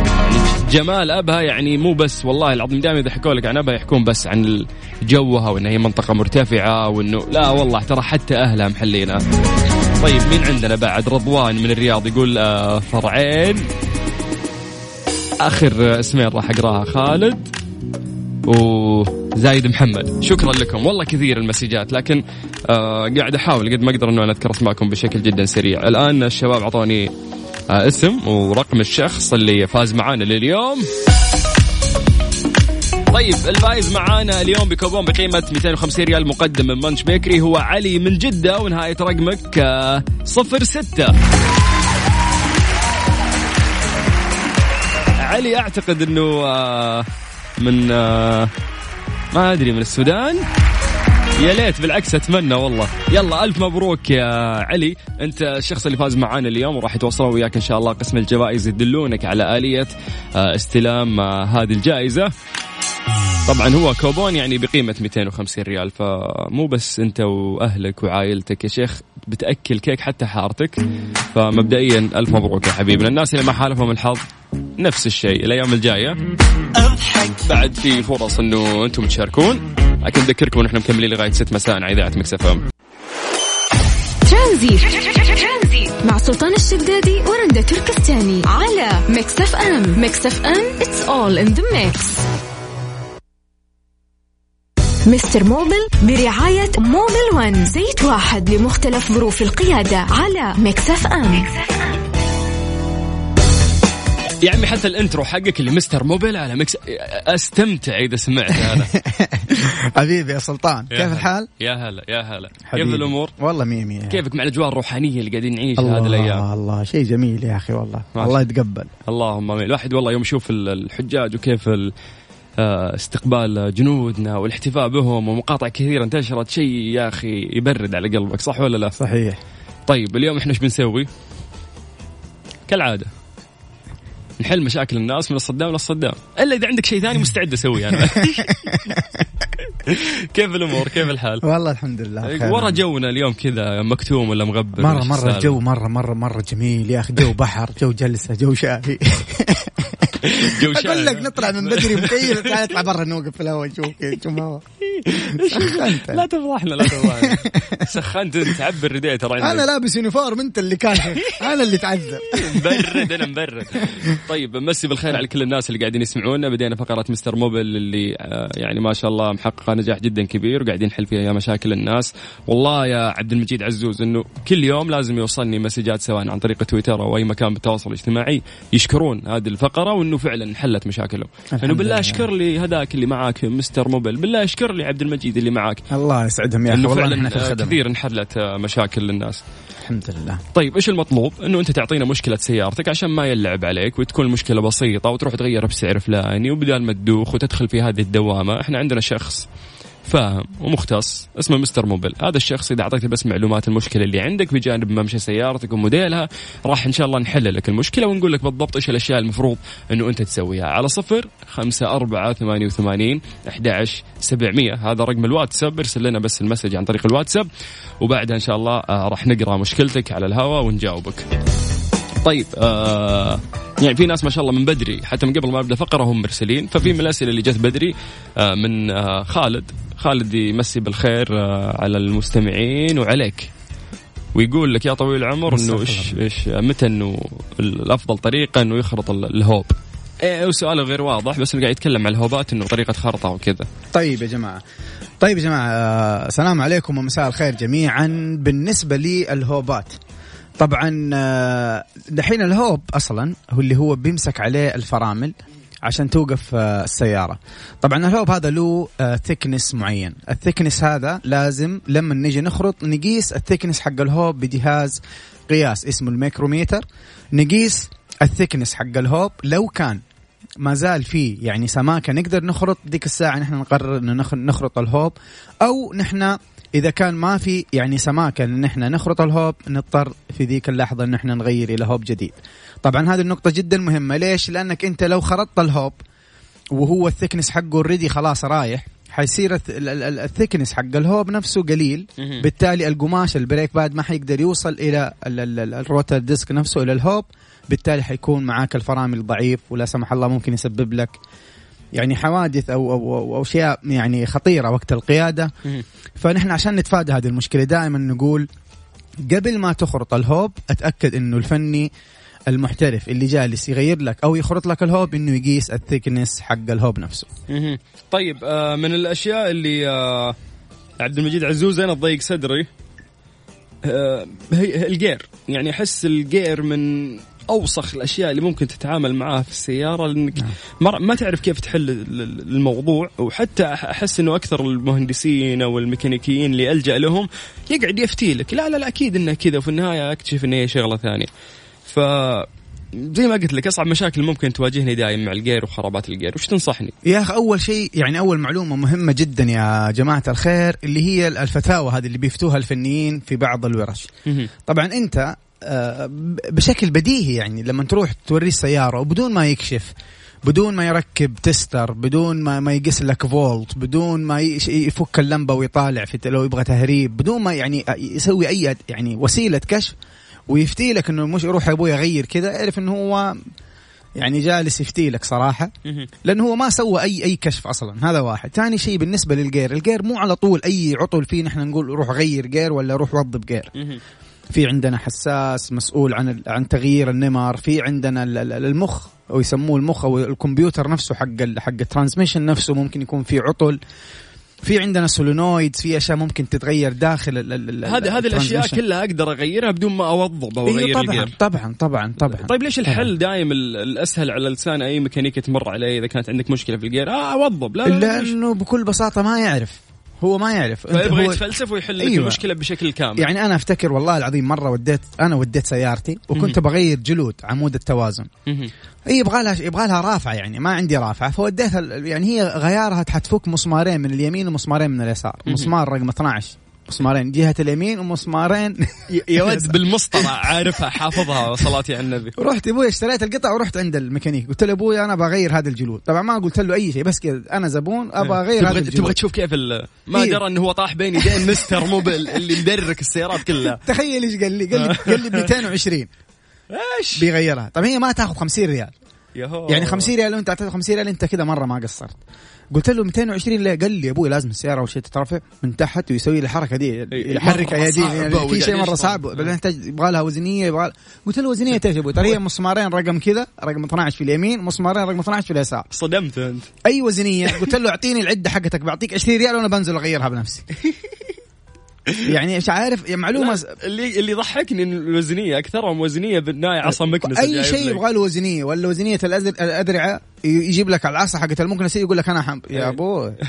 جمال أبها يعني مو بس والله العظيم دائما إذا حكوا لك عن أبها يحكون بس عن جوها وانها هي منطقة مرتفعة وإنه لا والله ترى حتى أهلها محلينها. طيب مين عندنا بعد؟ رضوان من الرياض يقول آه فرعين. آخر اسمين راح أقراها خالد وزايد محمد. شكرا لكم. والله كثير المسجات لكن آه قاعد أحاول قد ما أقدر إنه أنا أذكر أسماءكم بشكل جدا سريع. الآن الشباب أعطوني اسم ورقم الشخص اللي فاز معانا لليوم. طيب الفايز معانا اليوم بكوبون بقيمة 250 ريال مقدم من مانش بيكري هو علي من جدة ونهاية رقمك آه، صفر ستة. علي أعتقد أنه آه، من آه، ما أدري من السودان. يا ليت بالعكس أتمنى والله. يلا ألف مبروك يا علي. أنت الشخص اللي فاز معانا اليوم وراح يتواصلون وياك إن شاء الله قسم الجوائز يدلونك على آلية استلام هذه الجائزة. طبعا هو كوبون يعني بقيمة 250 ريال فمو بس أنت وأهلك وعائلتك يا شيخ بتأكل كيك حتى حارتك فمبدئيا ألف مبروك يا حبيبنا. الناس اللي ما حالفهم الحظ نفس الشيء الأيام الجاية. بعد في فرص إنه أنتم تشاركون لكن نذكركم نحن مكملين لغاية 6 مساء على إذاعة ميكس إف إم. ترانزيت. مع سلطان الشدادي ورندا تركستاني على ميكس إف إم. ميكس إف إم it's all in the mix. مستر موبيل برعاية موبيل ون زيت واحد لمختلف ظروف القيادة على ميكس أف أم, ميكس أف أم. يا عمي حتى ال intro حقك اللي مستر موبيل على ميكس أستمتع إذا سمعت هذا حبيبي يا سلطان كيف هلا. الحال؟ يا هلا يا هلا كيف الأمور؟ والله مية مية كيفك مع الأجواء الروحانية اللي قاعدين نعيشها هذه الأيام؟ الله الله شيء جميل يا أخي والله الله يتقبل اللهم آمين الواحد والله يوم يشوف الحجاج وكيف آه، استقبال جنودنا والاحتفاء بهم ومقاطع كثيرة انتشرت. شيء يا أخي يبرد على قلبك صح ولا لا؟ صحيح. طيب اليوم إحنا إيش بنسوي؟ كالعادة نحل مشاكل الناس من الصدام للصدام. إلا إذا عندك شيء ثاني مستعد أسويه أنا. كيف الأمور؟ كيف الحال؟ والله الحمد لله ورا جونا اليوم كذا مكتوم ولا مغبر؟ مره مرة الجو مره مره مرة جميل. يا أخي جو بحر جو جلسة جو شاهي جو شاهي أقول لك نطلع من بدري مكيف تعال نطلع برا نوقف في الهواء نشوف كيف سخنت. لا تفضحنا لا تفضحنا سخنت تعبر رديت ترى. أنا لابس uniform أنت اللي كان أنا اللي تعذب مبرد أنا مبرد طيب مسي بالخير على كل الناس اللي قاعدين يسمعونا. بدينا فقرة مستر موبيل اللي آه، يعني ما شاء الله محققة نجاح جدا كبير وقاعدين نحل فيها مشاكل الناس. والله يا عبد المجيد عزوز إنه كل يوم لازم يوصلني مسجات سواء عن طريق تويتر أو أي مكان بالتواصل الاجتماعي يشكرون هذه الفقرة وإنه فعلا انحلت مشاكلهم. إنه بالله أشكر لي هذاك اللي معاك مستر موبل بالله أشكر لي عبد المجيد اللي معاك. الله يسعدهم يا أخي. والله فعلا في الخدمة. كثير انحلت مشاكل للناس. الحمد لله. طيب إيش المطلوب؟ إنه أنت تعطينا مشكلة سيارتك عشان ما يلعب عليك وتكون المشكلة بسيطة وتروح تغيرها بسعر فلاني وبدال ما تدوخ وتدخل في هذه الدوامة. إحنا عندنا شخص فاهم ومختص. اسمه مستر موبل. هذا الشخص إذا أعطيته بس معلومات المشكلة اللي عندك بجانب ممشى سيارتك وموديلها راح إن شاء الله نحل لك المشكلة ونقول لك بالضبط إيش الأشياء المفروض إنه أنت تسويها. على صفر خمسة أربعة ثمانية وثمانين أحد سبعمية. هذا رقم الواتساب. ارسل لنا بس المسج عن طريق الواتساب. وبعدها إن شاء الله آه، راح نقرأ مشكلتك على الهواء ونجاوبك. طيب آه يعني في ناس ما شاء الله من بدري حتى من قبل ما أبدأ فقرة هم مرسلين ففي من الأسئلة اللي جت بدري آه من آه خالد. خالد يمسي بالخير آه على المستمعين وعليك. ويقول لك يا طويل العمر إنه إيش إيش متى إنه الأفضل طريقة إنه يخرط الهوب؟ إيه وسؤاله غير واضح بس قاعد يتكلم عن الهوبات إنه طريقة خرطه وكذا. طيب يا جماعة. طيب يا جماعة السلام عليكم ومساء الخير جميعا. بالنسبة للهوبات طبعا آه، دحين الهوب أصلا هو اللي هو بيمسك عليه الفرامل عشان توقف آه، السيارة. طبعا الهوب هذا له thickness آه، معين. ال thickness هذا لازم لما نيجي نخرط نقيس ال thickness حق الهوب بجهاز قياس اسمه الميكروميتر. نقيس ال thickness حق الهوب. لو كان ما زال في يعني سماكة نقدر نخرط ديك الساعة نحن نقرر انه نخرط الهوب أو نحن إذا كان ما في يعني سماكة إن إحنا نخرط الهوب نضطر في ذيك اللحظة إن إحنا نغير إلى هوب جديد. طبعا هذه النقطة جدا مهمة. ليش؟ لأنك أنت لو خرطت الهوب وهو ال thickness حقه already خلاص رايح حيصير ال thickness حق الهوب نفسه قليل. بالتالي القماش ال brake بعد ما حيقدر يوصل إلى ال rotor disc نفسه إلى الهوب. بالتالي حيكون معاك الفرامل ضعيف ولا سمح الله ممكن يسبب لك يعني حوادث أو أو أو أشياء يعني خطيرة وقت القيادة. فنحن عشان نتفادى هذه المشكلة دائما نقول قبل ما تخرط الهوب أتأكد إنه الفني المحترف اللي جالس يغير لك أو يخرط لك الهوب إنه يقيس ال thickness حق الهوب نفسه. طيب آه من الأشياء اللي آه عبد المجيد عزوز أنا تضيق صدري آه الجير. يعني أحس الجير من أوسخ الأشياء اللي ممكن تتعامل معاها في السيارة لأنك نعم. ما تعرف كيف تحل الموضوع. وحتى أحس إنه أكثر المهندسين أو الميكانيكيين اللي ألجأ لهم يقعد يفتي لك لا لا لا أكيد إنه كذا. وفي النهاية أكتشف ان هي شغلة ثانية. ف زي ما قلت لك أصعب مشاكل ممكن تواجهني دائما مع الجير وخرابات الجير. وش تنصحني؟ يا أخي أول شيء يعني أول معلومة مهمة جدا يا جماعة الخير اللي هي الفتاوى هذه اللي بيفتوها الفنيين في بعض الورش. طبعا أنت بشكل بديهي يعني لما تروح توريه السيارة وبدون ما يكشف بدون ما يركب tester بدون ما ما يقيس لك فولت بدون ما يفك اللمبة ويطالع في لو يبغى تهريب بدون ما يعني يسوي أي يعني وسيلة كشف ويفتي لك إنه مش روح يا أبوي اغير كذا أعرف إنه هو يعني جالس يفتي لك صراحة لأنه هو ما سوى اي أي كشف أصلا هذا واحد. ثاني شيء بالنسبة للجير الجير مو على طول أي عطل فيه نحن نقول روح غير جير ولا روح وظب جير. في عندنا حساس مسؤول عن عن تغيير النمر في عندنا المخ أو يسموه المخ أو الكمبيوتر نفسه حق حق ال transmission نفسه ممكن يكون في عطل. في عندنا solenoids في أشياء ممكن تتغير داخل هذه هذه الأشياء. كلها أقدر أغيرها بدون ما اوضب أو إيه اغير طبعا الجير. طبعا طبعا طبعا. طيب ليش الحل دايم ال- الأسهل على لسان أي ميكانيكي تمر عليه إذا كانت عندك مشكلة في الجير؟ آه اوضب لا؟ لأنه بكل بساطة ما يعرف. هو ما يعرف. فيبغى هو- يتفلسف ويحل أيوة. المشكلة بشكل كامل. يعني أنا أفتكر والله العظيم مرة وديت أنا وديت سيارتي وكنت بغير جلود عمود التوازن. هي يبغى لها يبغى لها رافعة يعني ما عندي رافعة. فوديتها يعني هي غيارها حتفك مسمارين من اليمين ومسمارين من اليسار. مسمار رقم 12 مسمارين جهة اليمين ومسمارين. يا ولد بالمسطرة عارفها حافظها صلاتي على النبي. رحت أبوي اشتريت القطع ورحت عند الميكانيك. قلت له أبوي أنا بغير هذه الجلود. طبعا ما قلت له أي شيء بس كذا أنا زبون أبغى أغير هذه تبغى الجلود. تبغى تشوف كيف ما إيه. درى إنه هو طاح بين يدين مستر موبل اللي مدرك السيارات كلها. تخيل إيش قال لي قال لي قال لي ب 220 إيش؟ بيغيرها. طب هي ما تاخذ 50 ريال. يهو. يعني 50 ريال لو انت اعطيته 50 ريال أنت كذا مرة ما قصرت. قلت له 220 ليه؟ قال لي يا أبوي لازم السيارة أول شيء تترفع من تحت ويسوي لي الحركة دي يحرك مرة اياديه صعبة يعني في شيء مرة يشطب. صعب بعدين يحتاج يبغى لها وزنية يبغى قلت له وزنية إيش يا أبوي؟ ترى هي مسمارين رقم كذا رقم 12 في اليمين مسمارين رقم 12 في اليسار صدمت أنت أي وزنية قلت له أعطيني العدة حقتك بعطيك 20 ريال وأنا بنزل أغيرها بنفسي يعني مش عارف يعني معلومة لا، اللي اللي ضحكني إن الوزنية أكثرهم وزنية بالنهايه عصا مكنسة أي شيء. يبغى له وزنية ولا وزنية ي- يجيب لك العصا حقت المكنسه يقول لك أنا حم... إيه. يا أبوي.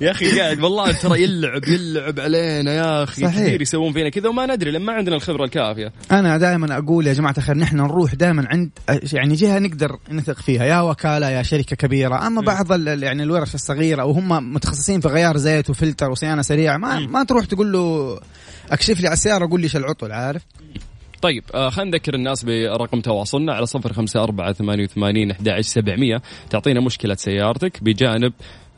يا أخي قاعد والله ترى يلعب يلعب علينا يا أخي. صحيح. كثير يسوون فينا كذا وما ندري لما عندنا الخبرة الكافية. أنا دائما أقول يا جماعة الخير نحن نروح دائما عند يعني جهة نقدر نثق فيها يا وكالة يا شركة كبيرة. أما بعض ال- ال- يعني الورش الصغيرة أو هم متخصصين في غيار زيت وفلتر وصيانة سريعة ما ما تروح تقول له اكشف لي على السيارة قول لي إيش العطل عارف؟ طيب آه خلينا نذكر الناس برقم تواصلنا على صفر خمسة أربعة ثمانية وثمانين أحد سبعمية. تعطينا مشكلة سيارتك بجانب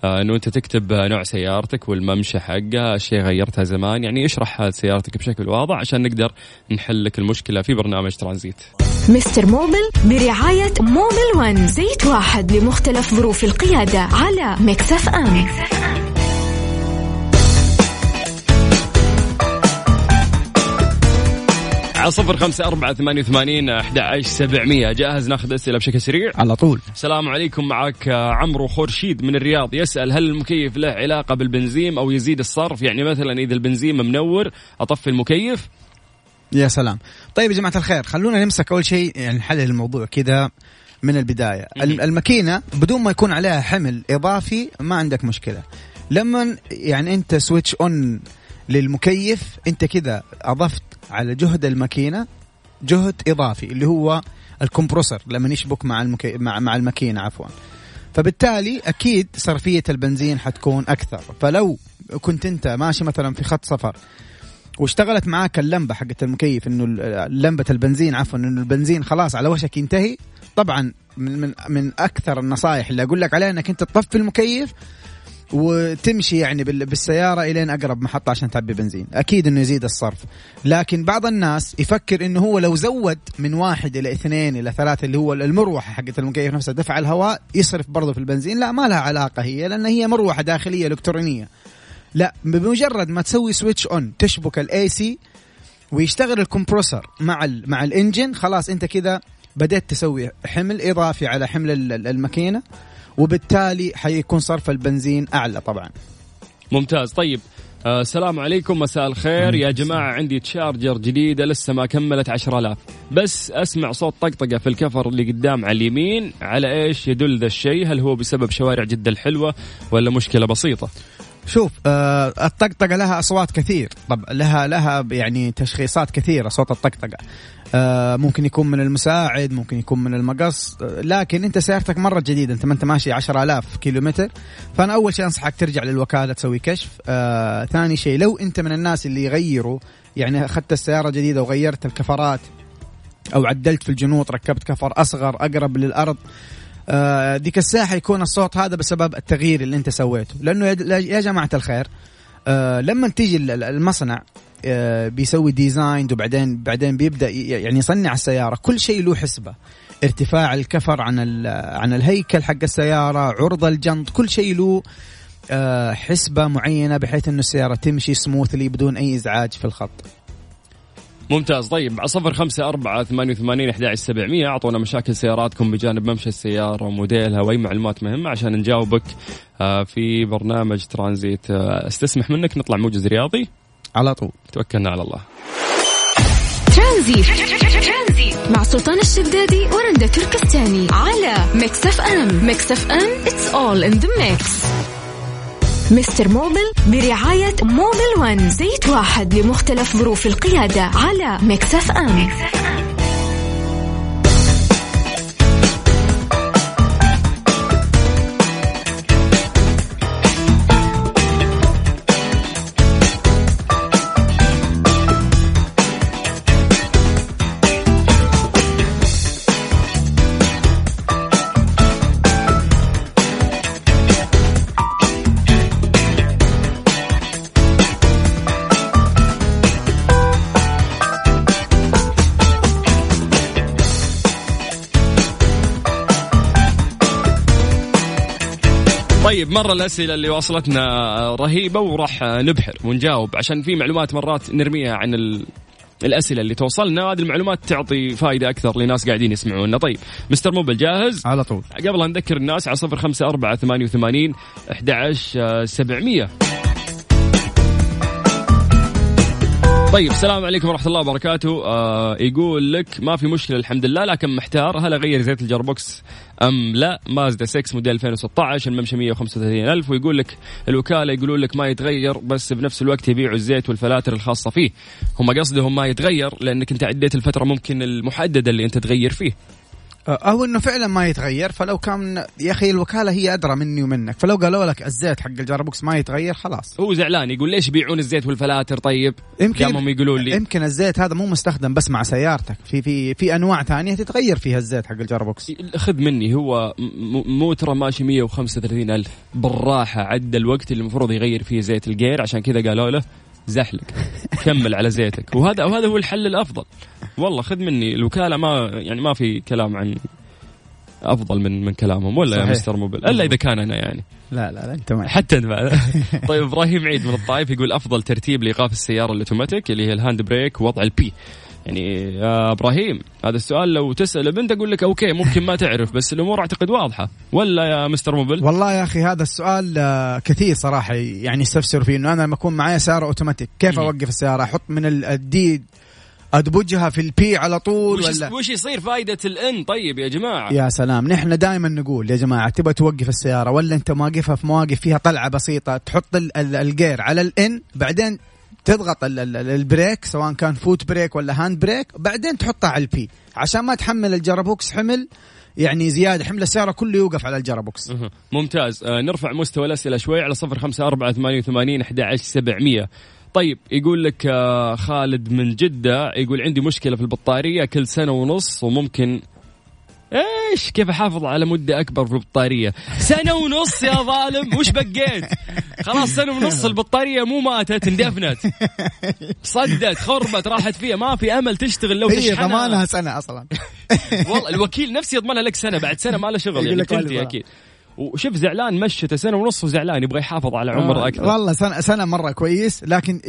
آه إنه أنت تكتب آه، نوع سيارتك والممشى حقها اشياء غيرتها زمان يعني اشرح حال سيارتك بشكل واضح عشان نقدر نحل لك المشكلة في برنامج ترانزيت. Mister Mobil برعاية Mobil One زيت واحد لمختلف ظروف القيادة على Mix FM. على صفر خمسة أربعة ثمانية وثمانين أحد سبعمية. جاهز ناخذ أسئلة بشكل سريع؟ على طول. السلام عليكم معك عمرو خورشيد من الرياض. يسأل هل المكيف له علاقة بالبنزين أو يزيد الصرف؟ يعني مثلا إذا البنزين منور أطفي المكيف. يا سلام. طيب يا جماعة الخير خلونا نمسك أول شيء يعني نحلل الموضوع كذا من البداية. الم- الماكينة بدون ما يكون عليها حمل إضافي ما عندك مشكلة. لما يعني أنت switch on للمكيف أنت كذا أضفت على جهد الماكينة جهد إضافي اللي هو ال compressor لما يشبك مع المكي... مع مع الماكينة عفوا. فبالتالي أكيد صرفية البنزين حتكون أكثر. فلو كنت أنت ماشي مثلا في خط سفر واشتغلت معاك اللمبة حقت المكيف إنه لمبة البنزين عفوا إنه البنزين خلاص على وشك ينتهي طبعا من من من أكثر النصائح اللي أقول لك عليها إنك أنت تطفي المكيف وتمشي يعني بال- بالسيارة إلين أقرب محطة عشان تعبي بنزين. أكيد إنه يزيد الصرف. لكن بعض الناس يفكر إنه هو لو زود من واحد إلى اثنين إلى ثلاثة اللي هو المروحة حقت المكيف نفسها دفع الهواء يصرف برضه في البنزين لا ما لها علاقة هي لأن هي مروحة داخلية إلكترونية. لا بمجرد ما تسوي switch on تشبك ال AC ويشتغل ال compressor مع ال مع ال engine خلاص أنت كذا بدأت تسوي حمل إضافي على حمل ال- ال- الماكينة. وبالتالي حيكون صرف البنزين أعلى طبعا. ممتاز. طيب آه، السلام عليكم. مساء الخير. يا جماعة عندي Charger جديدة لسه ما كملت 10000 بس أسمع صوت طقطقة في الكفر اللي قدام على اليمين. على إيش يدل ذا الشيء؟ هل هو بسبب شوارع جدة الحلوة ولا مشكلة بسيطة؟ شوف آه الطقطقة لها أصوات كثير. طب لها لها يعني تشخيصات كثيرة صوت الطقطقة. آه ممكن يكون من المساعد ممكن يكون من المقص. لكن أنت سيارتك مرة جديدة أنت ما أنت ماشي 10000 كيلو متر فأنا أول شيء أنصحك ترجع للوكالة تسوي كشف. آه ثاني شيء لو أنت من الناس اللي يغيروا يعني أخذت السيارة جديدة وغيرت الكفرات أو عدلت في الجنوط ركبت كفر أصغر أقرب للأرض آه، ديك الساحه يكون الصوت هذا بسبب التغيير اللي انت سويته. لأنه يا- جماعة الخير آه، لما تيجي ال- ال- المصنع آه، بيسوي ديزاين وبعدين بعدين بيبدأ يعني يصنع السيارة كل شيء له حسبة. ارتفاع الكفر عن عن الهيكل حق السيارة عرض الجنط كل شيء له آه، حسبة معينة بحيث إنه السيارة تمشي سموثلي بدون أي إزعاج في الخط. ممتاز. طيب على صفر خمسة أربعة ثمانية وثمانين أحد سبعمية. أعطونا مشاكل سياراتكم بجانب ممشى السيارة وموديلها وأي معلومات مهمة عشان نجاوبك آه، في برنامج ترانزيت. آه، استسمح منك نطلع موجز رياضي؟ على طول. توكلنا على الله. ترانزيت. مع سلطان الشدادي ورندا تركستاني. على Mix FM. Mix FM it's all in the mix. Mister Mobil برعاية Mobil One زيت واحد لمختلف ظروف القيادة على ام, Mix FM. مرة الأسئلة اللي وصلتنا رهيبة وراح نبحر ونجاوب عشان في معلومات مرات نرميها عن ال... الأسئلة اللي توصلنا هذه المعلومات تعطي فائده أكثر لناس قاعدين يسمعونا. طيب مستر موبل جاهز؟ على طول. قبل أن نذكر الناس على 05 4 88 11 700 طيب السلام عليكم ورحمة الله وبركاته. آه يقول لك ما في مشكلة الحمد لله لكن محتار. هل أغير زيت الجربوكس أم لا؟ مازدا 6 موديل 2016 الممشى 135 ألف. ويقول لك الوكالة يقولون لك ما يتغير بس بنفس الوقت يبيعوا الزيت والفلاتر الخاصة فيه. هم قصدهم ما يتغير لأنك أنت عديت الفترة ممكن المحددة اللي أنت تغير فيه. أو إنه فعلا ما يتغير فلو كان يا أخي الوكالة هي أدرى مني ومنك فلو قالوا لك الزيت حق ال gearbox ما يتغير خلاص. هو زعلان يقول ليش يبيعون الزيت والفلاتر طيب؟ يمكن هم يقولون لي. يمكن الزيت هذا مو مستخدم بس مع سيارتك في في في أنواع ثانية تتغير فيها الزيت حق ال gearbox خذ مني هو موتره ماشي 135 ألف بالراحة عدى الوقت اللي المفروض يغير فيه زيت الجير عشان كذا قالوا له زحلق. كمل على زيتك. وهذا وهذا هو الحل الأفضل. والله خذ مني. الوكالة ما يعني ما في كلام عن أفضل من من كلامهم. ولا صحيح. يا Mister Mobil إلا إذا كان أنا يعني. لا لا, لا أنت ما حتى انت طيب إبراهيم عيد من الطائف يقول أفضل ترتيب لإيقاف السيارة الأوتوماتيك اللي هي ال hand brake ووضع ال P. يعني يا إبراهيم هذا السؤال لو تسأل بنت أقول لك okay ممكن ما تعرف بس الأمور أعتقد واضحة. ولا يا مستر Mobil والله يا أخي هذا السؤال آه، كثير صراحة يعني يستفسر فيه إنه أنا لما اكون معي سيارة أوتوماتيك كيف أوقف السيارة؟ أحط من ال D أدبجها في ال P على طول وش ولا؟ وش يصير فائده ال N؟ طيب يا جماعة. يا سلام نحن دائما نقول يا جماعة تبغى توقف السيارة ولا أنت مواقفها في مواقف فيها طلعة بسيطة تحط الجير على ال N بعدين تضغط ال brake سواء كان foot brake ولا hand brake بعدين تحطها على ال P. عشان ما تحمل ال gearbox حمل يعني زيادة حمل السيارة كله يوقف على ال gearbox. ممتاز. آه نرفع مستوى الأسئلة شوي على صفر خمسة أربعة ثمانية وثمانين أحد سبعمية. طيب يقول لك آه خالد من جدة يقول عندي مشكلة في البطارية كل سنة ونص وممكن إيش كيف أحافظ على مدة أكبر في البطارية؟ سنة ونص يا ظالم وش بقيت؟ خلاص سنة ونص البطارية مو ماتت اندفنت. صدت خربت راحت فيها. ما في أمل تشتغل لو هي ضمانها سنة أصلا. والله الوكيل نفسه يضمنها لك سنة بعد سنة ما له شغل يعني أكيد. وشوف زعلان مشته سنة ونص وزعلان يبغى يحافظ على عمر آه أكثر. والله سنه سنة مرة كويس لكن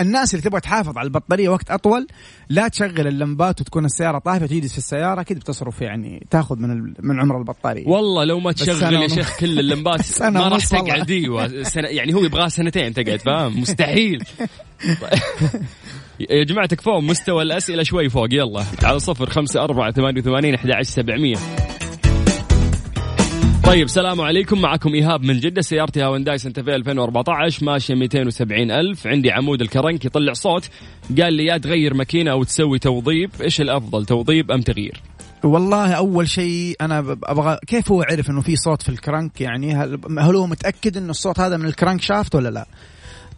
الناس اللي تبغى تحافظ على البطارية وقت أطول لا تشغل اللمبات وتكون السيارة طايفة تجلس في السيارة أكيد بتصرف يعني تاخذ من من عمر البطارية. والله لو ما تشغل يا شيخ كل اللمبات ما راح تقعد أيوه. يعني هو يبغى سنتين تقعد فاهم؟ مستحيل. يا جماعة تكفون مستوى الأسئلة شوي فوق يلا. على صفر خمسة أربعة ثمانية وثمانين أحد عشر سبعمية. طيب السلام عليكم. معكم إيهاب من جدة سيارتي هاونداي سنتا في 2014 ماشية 270 ألف. عندي عمود الكرنك يطلع صوت. قال لي يا تغير ماكينة أو تسوي توضيب إيش الأفضل توضيب أم تغيير؟ والله أول شيء أنا أبغى كيف هو عرف إنه في صوت في الكرنك؟ يعني هل, هل هو متأكد إنه الصوت هذا من ال crankshaft ولا لا؟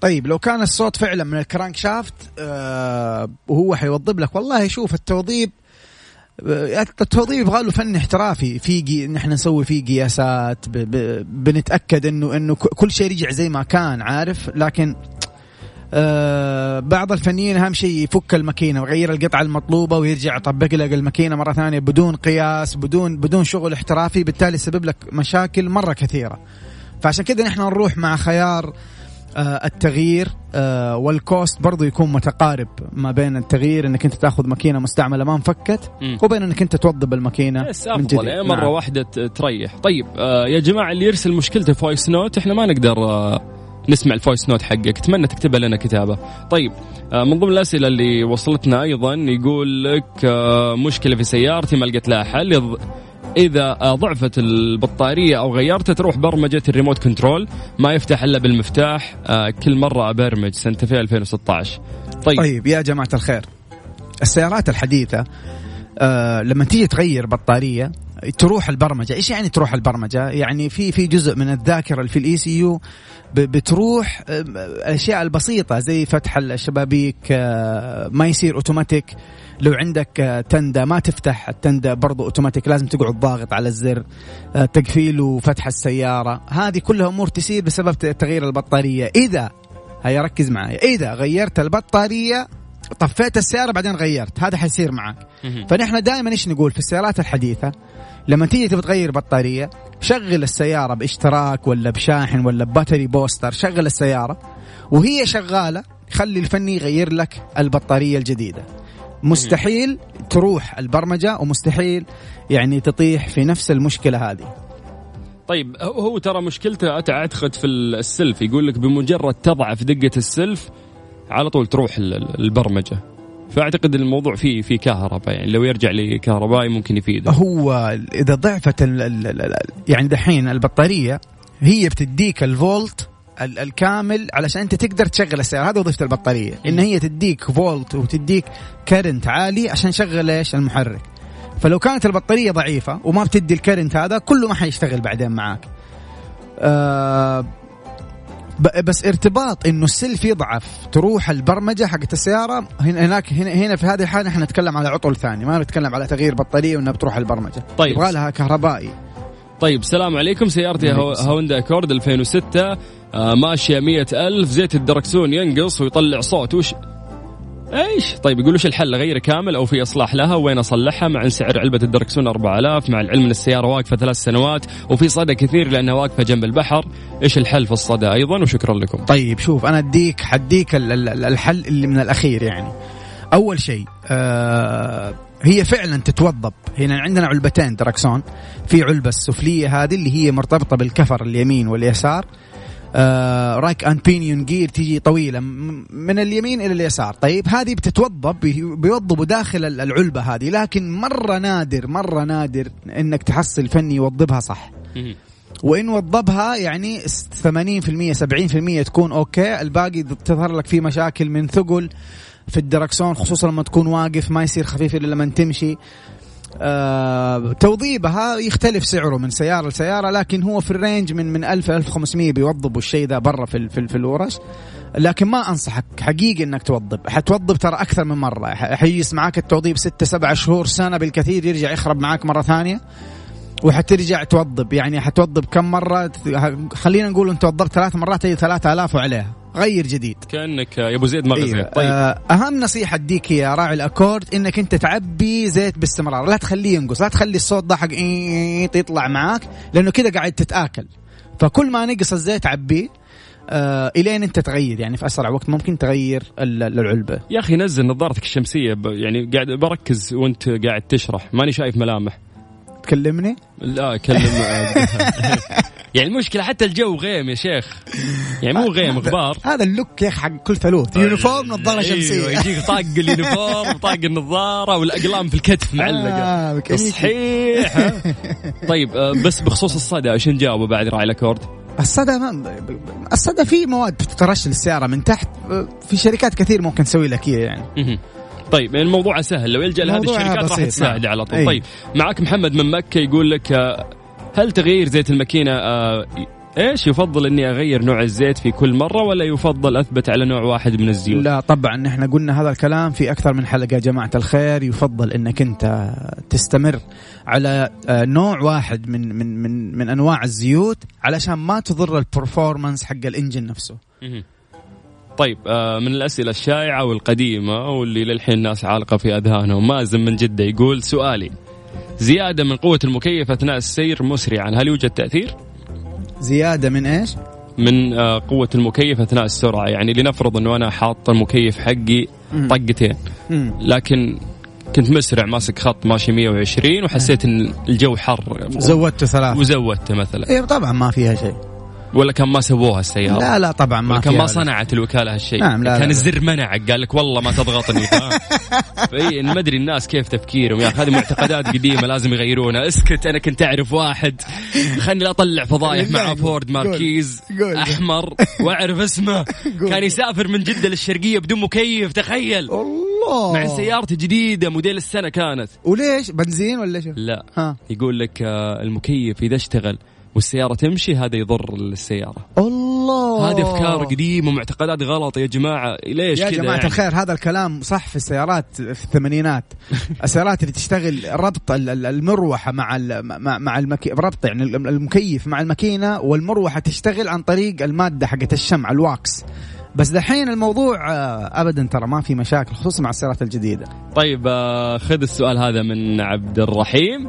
طيب لو كان الصوت فعلا من الكرانك شافت آه وهو حيوظب لك. والله شوف التوظيف التوظيف يبغى له فن احترافي. في نحن نسوي فيه قياسات ب... ب... بنتأكد انه إنه كل شيء رجع زي ما كان عارف؟ لكن آه بعض الفنيين أهم شيء يفك الماكينة ويغير القطعة المطلوبة ويرجع يطبق لك الماكينة مرة ثانية بدون قياس بدون بدون شغل احترافي. بالتالي يسبب لك مشاكل مرة كثيرة. فعشان كذا نحن نروح مع خيار التغيير آه وال cost برضو يكون متقارب ما بين التغيير إنك أنت تأخذ ماكينة مستعملة ما انفكت. وبين إنك أنت توضب الماكينه من جديد يعني مرة نعم. واحدة تريح طيب آه يا جماعة اللي يرسل مشكلته voice note إحنا ما نقدر آه نسمع ال voice note حقك أتمنى تكتبها لنا كتابة طيب آه من ضمن الأسئلة اللي وصلتنا أيضا يقول لك آه مشكلة في سيارتي ما لقيت لها حل إذا آه، ضعفت البطارية أو غيرتها تروح برمجة ال remote control. ما يفتح إلا بالمفتاح. آه كل مرة أبرمج سنتا في 2016 طيب, طيب يا جماعة الخير السيارات الحديثة آه لما تيجي تغير بطارية تروح البرمجة. إيش يعني تروح البرمجة؟ يعني في في جزء من الذاكرة اللي في ال ECU بتروح الاشياء البسيطة زي فتح الشبابيك ما يصير أوتوماتيك. لو عندك آه، تندة ما تفتح التندة برضو أوتوماتيك لازم تقعد ضاغط على الزر آه، تقفيل وفتح السيارة. هذه كلها أمور تصير بسبب تغيير البطارية. إذا هيا ركز معي إذا غيرت البطارية طفيت السيارة بعدين غيرت هذا حيصير معك. فنحن دائما إيش نقول في السيارات الحديثة؟ لما تيجي تبغى تغير بطارية شغل السيارة باشتراك ولا بشاحن ولا بباتري بوستر شغل السيارة وهي شغالة خلي الفني يغير لك البطارية الجديدة. مستحيل تروح البرمجة ومستحيل يعني تطيح في نفس المشكلة هذه. طيب هو ترى مشكلته اعتقد في السلف يقول لك بمجرد تضعف دقة السلف على طول تروح ال- ال- البرمجة. فأعتقد الموضوع فيه في كهرباء يعني لو يرجع لكهربائي ممكن يفيده. هو إذا ضعفت ال ال ال يعني دحين البطارية هي بتديك الفولت ال- الكامل علشان انت تقدر تشغل السيارة. هذا وظيفة البطارية. إن هي تديك فولت وتديك current عالي عشان تشغل إيش؟ المحرك. فلو كانت البطارية ضعيفة وما بتدي ال current هذا كله ما حيشتغل بعدين معاك. آه بس ارتباط إنه السلف يضعف. تروح البرمجة حقت السيارة هنا هناك هنا, هنا في هذه الحالة إحنا نتكلم على عطل ثاني. ما نتكلم على تغيير بطارية وإنها بتروح البرمجة. طيب. يبغى لها كهربائي. طيب السلام عليكم. سيارتي هو- هوندا أكورد 2006 آه ماشية مئة ألف. زيت الدركسون ينقص ويطلع صوت. وش إيش؟ طيب يقول وش الحل؟ أغير كامل أو في إصلاح لها؟ وين أصلحها؟ مع إن سعر علبة الدركسون 4000 مع العلم إن السيارة واقفة ثلاث سنوات وفي صدى كثير لأنها واقفة جنب البحر. إيش الحل في الصدى أيضا؟ وشكرا لكم. طيب شوف أنا اديك حديك ال- ال- الحل اللي من الأخير يعني. أول شيء آه هي فعلا تتوضب هنا عندنا علبتين دركسون في علبة السفلية هذه اللي هي مرتبطة بالكفر اليمين واليسار. آه rack and pinion gear تيجي طويلة من اليمين إلى اليسار. طيب هذه بتتوضب بي- بيوضبوا داخل ال- العلبة هذه لكن مرة نادر مرة نادر إنك تحصل فني يوضبها صح. وإن وضبها يعني 80% 70% تكون okay. الباقي تظهر لك فيه مشاكل من ثقل. في الدركسون خصوصا لما تكون واقف ما يصير خفيف إلا لما تمشي. آه توضيبها يختلف سعره من سيارة لسيارة لكن هو في ال range من من 1000 1500 بيوضبوا الشيء ذا برا في في, في الورش. لكن ما أنصحك حقيقي إنك توضب حتوضب ترى أكثر من مرة. ح- حيجلس معاك التوضيب ستة سبعة شهور سنة بالكثير يرجع يخرب معاك مرة ثانية. وحترجع توضب يعني حتوضب كم مرة؟ خلينا نقول انت وضبت ثلاث مرات هي ثلاثة آلاف وعليها. غير جديد. كأنك يا أبو زيد ما غزيت أيوة. طيب. آه، أهم نصيحة أديك يا راعي الأكورد إنك أنت تعبي زيت باستمرار. لا تخليه ينقص لا تخلي الصوت ده حق إيييييت يطلع معاك لأنه كذا قاعد تتآكل. فكل ما نقص الزيت عبيه آه إلين أنت تغير. يعني في أسرع وقت ممكن تغير ال- العلبة. يا أخي نزل نظارتك الشمسية. يعني قاعد بركز وأنت قاعد تشرح. ماني شايف ملامح. تكلمني؟ لا أكلم. يعني المشكلة حتى الجو غيم يا شيخ. يعني مو غيم غبار. هذا ال look يا أخي حق ال pilots uniform نظارة أيوة، شمسية. يجيك طاق ال uniform طاق النظارة والأقلام في الكتف معلقة. آه،. صحيح؟ طيب آه، بس بخصوص الصدى إيش نجاوبه بعد راعي الأكورد؟ الصدى ما الصدى في مواد بتترش للسياره من تحت. في شركات كثير ممكن تسوي لك إياه يعني. طيب الموضوع سهل لو يلجأ لهذه الشركات راح بسيط، تساعد نعم. على طول أي. طيب معك محمد من مكة يقول لك آه، هل تغيير زيت الماكينة آه، إيش يفضل إني أغير نوع الزيت في كل مرة ولا يفضل أثبت على نوع واحد من الزيوت؟ لا طبعا إحنا قلنا هذا الكلام في أكثر من حلقة يا جماعة الخير يفضل إنك أنت تستمر على آه، نوع واحد من من من من أنواع الزيوت علشان ما تضر البرفورمانس حق الإنجن نفسه. طيب آه، من الأسئلة الشائعة والقديمة واللي للحين الناس عالقة في أذهانهم مازن من جدة يقول سؤالي زيادة من قوة المكيف أثناء السير مسرعا هل يوجد تأثير؟ زيادة من إيش؟ من آه، قوة المكيف أثناء السرعة يعني لنفرض إنه أنا حاط المكيف حقي طقتين. لكن كنت مسرع ماسك خط ماشي 120 وحسيت إن الجو حر. زودته ثلاث وزودته مثلا. إيه طبعا ما فيها شيء. ولا كان ما سووها السيارة؟ لا لا طبعا ما كان ما صنعت الوكالة هالشيء؟ نعم، لا، كان لا. الزر منعك قال لك والله ما تضغطني فإي ما أدري الناس كيف تفكيرهم. يا أخي هذه معتقدات قديمة لازم يغيرونها. اسكت أنا كنت أعرف واحد. خلني لا أطلع فضايح مع بالله، فورد. ماركيز. أحمر وأعرف اسمه. قول. كان يسافر من جدة للشرقية بدون مكيف تخيل. الله. مع سيارته جديده موديل السنة كانت. وليش؟ بنزين ولا شو؟ لا. ها. يقول لك آه، المكيف إذا اشتغل والسيارة تمشي هذا يضر السيارة. الله! هذه أفكار قديمة ومعتقدات غلط يا جماعة. ليش يا كذا جماعة يعني؟ الخير هذا الكلام صح في السيارات في الثمانينات. السيارات اللي تشتغل ربط ال- ال- المروحة مع مع المكي... ربط يعني الم- المكيف مع الماكينة والمروحة تشتغل عن طريق المادة حقت الشمع الواكس. بس دحين الموضوع آه، ابدا ترى ما في مشاكل خصوصا مع السيارات الجديدة. طيب آه، خذ السؤال هذا من عبد الرحيم.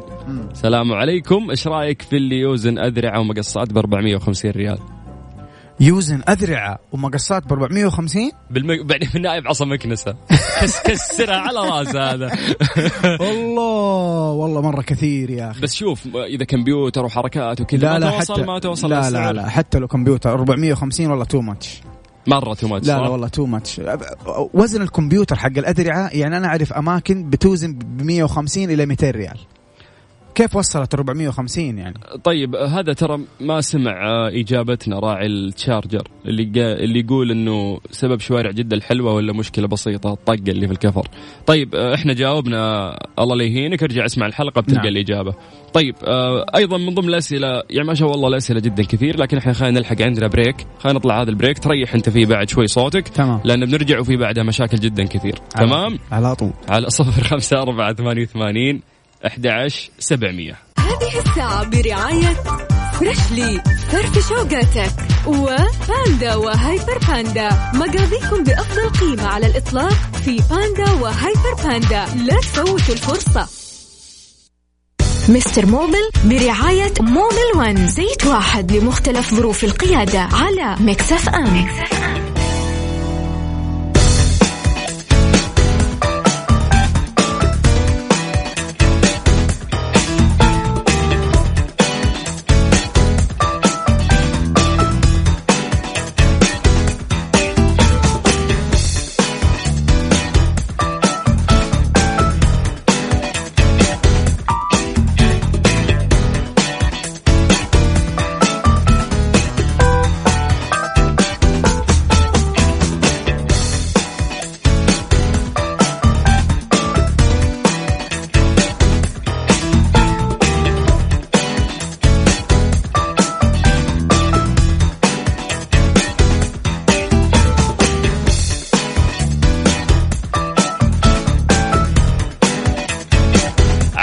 السلام عليكم. إيش رأيك في اللي يوزن أذرعة ومقصات ب 450 ريال؟ يوزن أذرعة ومقصات ب 450 بالم... بعدين في النائب عصا مكنسة. كس كسرها على رأسه هذا. والله والله مرة كثير يا أخي. بس شوف إذا كمبيوتر وحركات وكذا لا ما لا توصل حتى ما توصل لا لا للسعر. لا حتى لو كمبيوتر 450 والله too much مرة too much لا لا والله too much وزن الكمبيوتر حق الأدرعة يعني أنا أعرف أماكن بتوزن ب 150 إلى 200 ريال. كيف وصلت 450 يعني؟ طيب هذا ترى ما سمع إجابتنا راعي التشارجر اللي جا اللي يقول إنه سبب شوارع جدة الحلوة ولا مشكلة بسيطة؟ الطقه اللي في الكفر. طيب آه، إحنا جاوبنا الله لا يهينك ارجع اسمع الحلقة بتلقى نعم. الإجابة. طيب آه، أيضا من ضمن الأسئلة يعني ما شاء الله الاسئله جدا كثير لكن إحنا خلينا نلحق عندنا break. خلينا نطلع هذا ال break. تريح أنت فيه بعد شوي صوتك تمام. لأن بنرجع وفي بعدها مشاكل جدا كثير. تمام؟ على طول. على صفر خمسة أربعة ثمانية وثمانين أحد عشر سبعمية. هذه الساعة برعاية فريشلي فرفش أوقاتك وباندا وهيبر باندا. مقاضيكم بأفضل قيمة على الإطلاق في باندا وهيبر باندا. لا تفوتوا الفرصة. مستر موبل برعاية موبل ون زيت واحد لمختلف ظروف القيادة على Mix FM.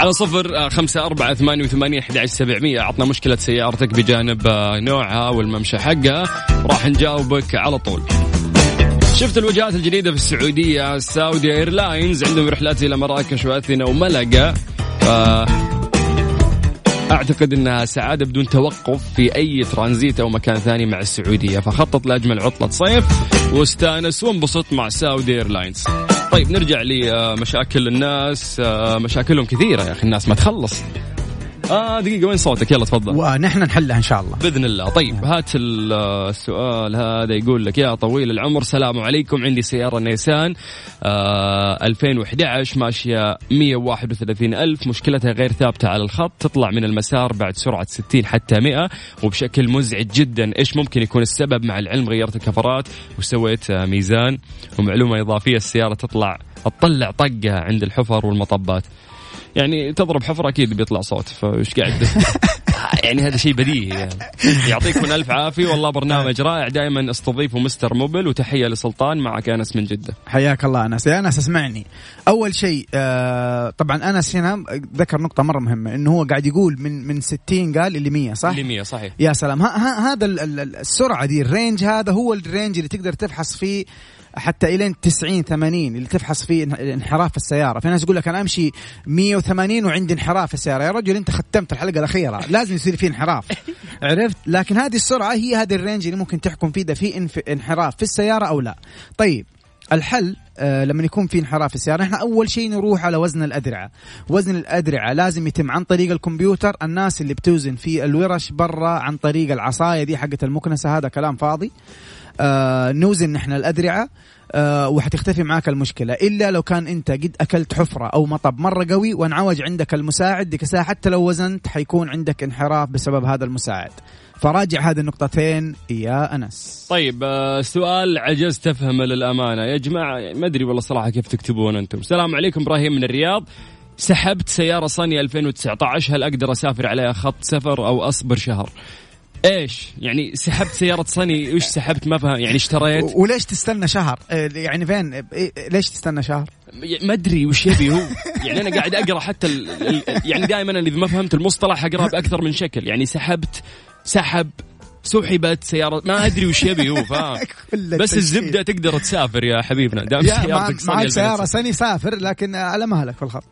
على صفر آه، خمسة أربعة ثمانية وثمانية أحد سبعمية. عطنا مشكلة سيارتك بجانب آه، نوعها والممشى حقها. راح نجاوبك على طول. شفت الوجهات الجديدة في السعودية؟ Saudi Airlines عندهم رحلات إلى مراكش وأثينا وملقا. ف... أعتقد إنها سعادة بدون توقف في أي ترانزيت أو مكان ثاني مع السعودية. فخطط لأجمل عطلة صيف واستأنس وانبسط مع Saudi Airlines. طيب نرجع لمشاكل الناس آه، مشاكلهم كثيرة يا أخي الناس ما تخلص. آه دقيقة وين صوتك؟ يلا تفضل. ونحن نحلها إن شاء الله. بإذن الله. طيب هات ال- السؤال هذا يقول لك يا طويل العمر سلام عليكم. عندي سيارة نيسان آه 2011 ماشية 131 ألف مشكلتها غير ثابتة على الخط تطلع من المسار بعد سرعة 60 حتى 100 وبشكل مزعج جدا إيش ممكن يكون السبب؟ مع العلم غيرت الكفرات وسويت ميزان ومعلومة إضافية السيارة تطلع تطلع طقه عند الحفر والمطبات. يعني تضرب حفرة أكيد بيطلع صوت فإيش قاعد؟ يعني هذا شيء بديهي يعني. يعطيكم ألف عافية والله برنامج رائع. دائما استضيفوا مستر موبل وتحية لسلطان معك أنس من جدة. حياك الله أنس. يا أنس اسمعني. أول شيء آه طبعا أنس هنا ذكر نقطة مرة مهمة إنه هو قاعد يقول من من 60 قال اللي 100 صح؟ اللي 100 صحيح. يا سلام. ها ها هذا ال- ال- ال- السرعة دي ال range هذا هو ال range اللي تقدر تفحص فيه حتى إلين 90 80 اللي تفحص فيه انحراف السيارة. في ناس يقول لك أنا أمشي 180 وعندي انحراف في السيارة. يا رجل أنت ختمت الحلقة الأخيرة. لازم يصير في انحراف. عرفت؟ لكن هذه السرعة هي هذا الرينج اللي ممكن تحكم فيه إذا في انحراف في السيارة أو لا. طيب الحل لما يكون في انحراف في السيارة إحنا أول شيء نروح على وزن الأدرعة. وزن الأدرعة لازم يتم عن طريق الكمبيوتر. الناس اللي بتوزن في الورش برا عن طريق العصاية دي حقت المكنسة هذا كلام فاضي. آه نوزن نحن الأدرعة. آه وحتختفي معاك المشكلة. إلا لو كان أنت قد أكلت حفرة أو مطب مرة قوي وانعوج عندك المساعد ديك الساعة حتى لو وزنت حيكون عندك انحراف بسبب هذا المساعد. فراجع هذه النقطتين يا أنس. طيب آه، سؤال عجزت أفهمه للأمانة. يا جماعة ما أدري والله صراحة كيف تكتبون أنتم. السلام عليكم إبراهيم من الرياض. سحبت سيارة صني 2019 هل أقدر أسافر عليها خط سفر أو أصبر شهر؟ إيش؟ يعني سحبت سيارة صني إيش سحبت؟ ما فهم. يعني اشتريت. وليش تستنى شهر؟ إيه، يعني فين؟ إيه، ليش تستنى شهر؟ ما أدري وش يبي هو. يعني أنا قاعد أقرأ حتى ال... يعني دائما إذا ما فهمت المصطلح أقرأ بأكثر من شكل. يعني سحبت سحب سحبت سيارة. ما أدري وش يبي هو فاهم؟ بس الزبدة تقدر تسافر يا حبيبنا. دام سيارتك معك سيارة سني سافر لكن على مهلك في الخط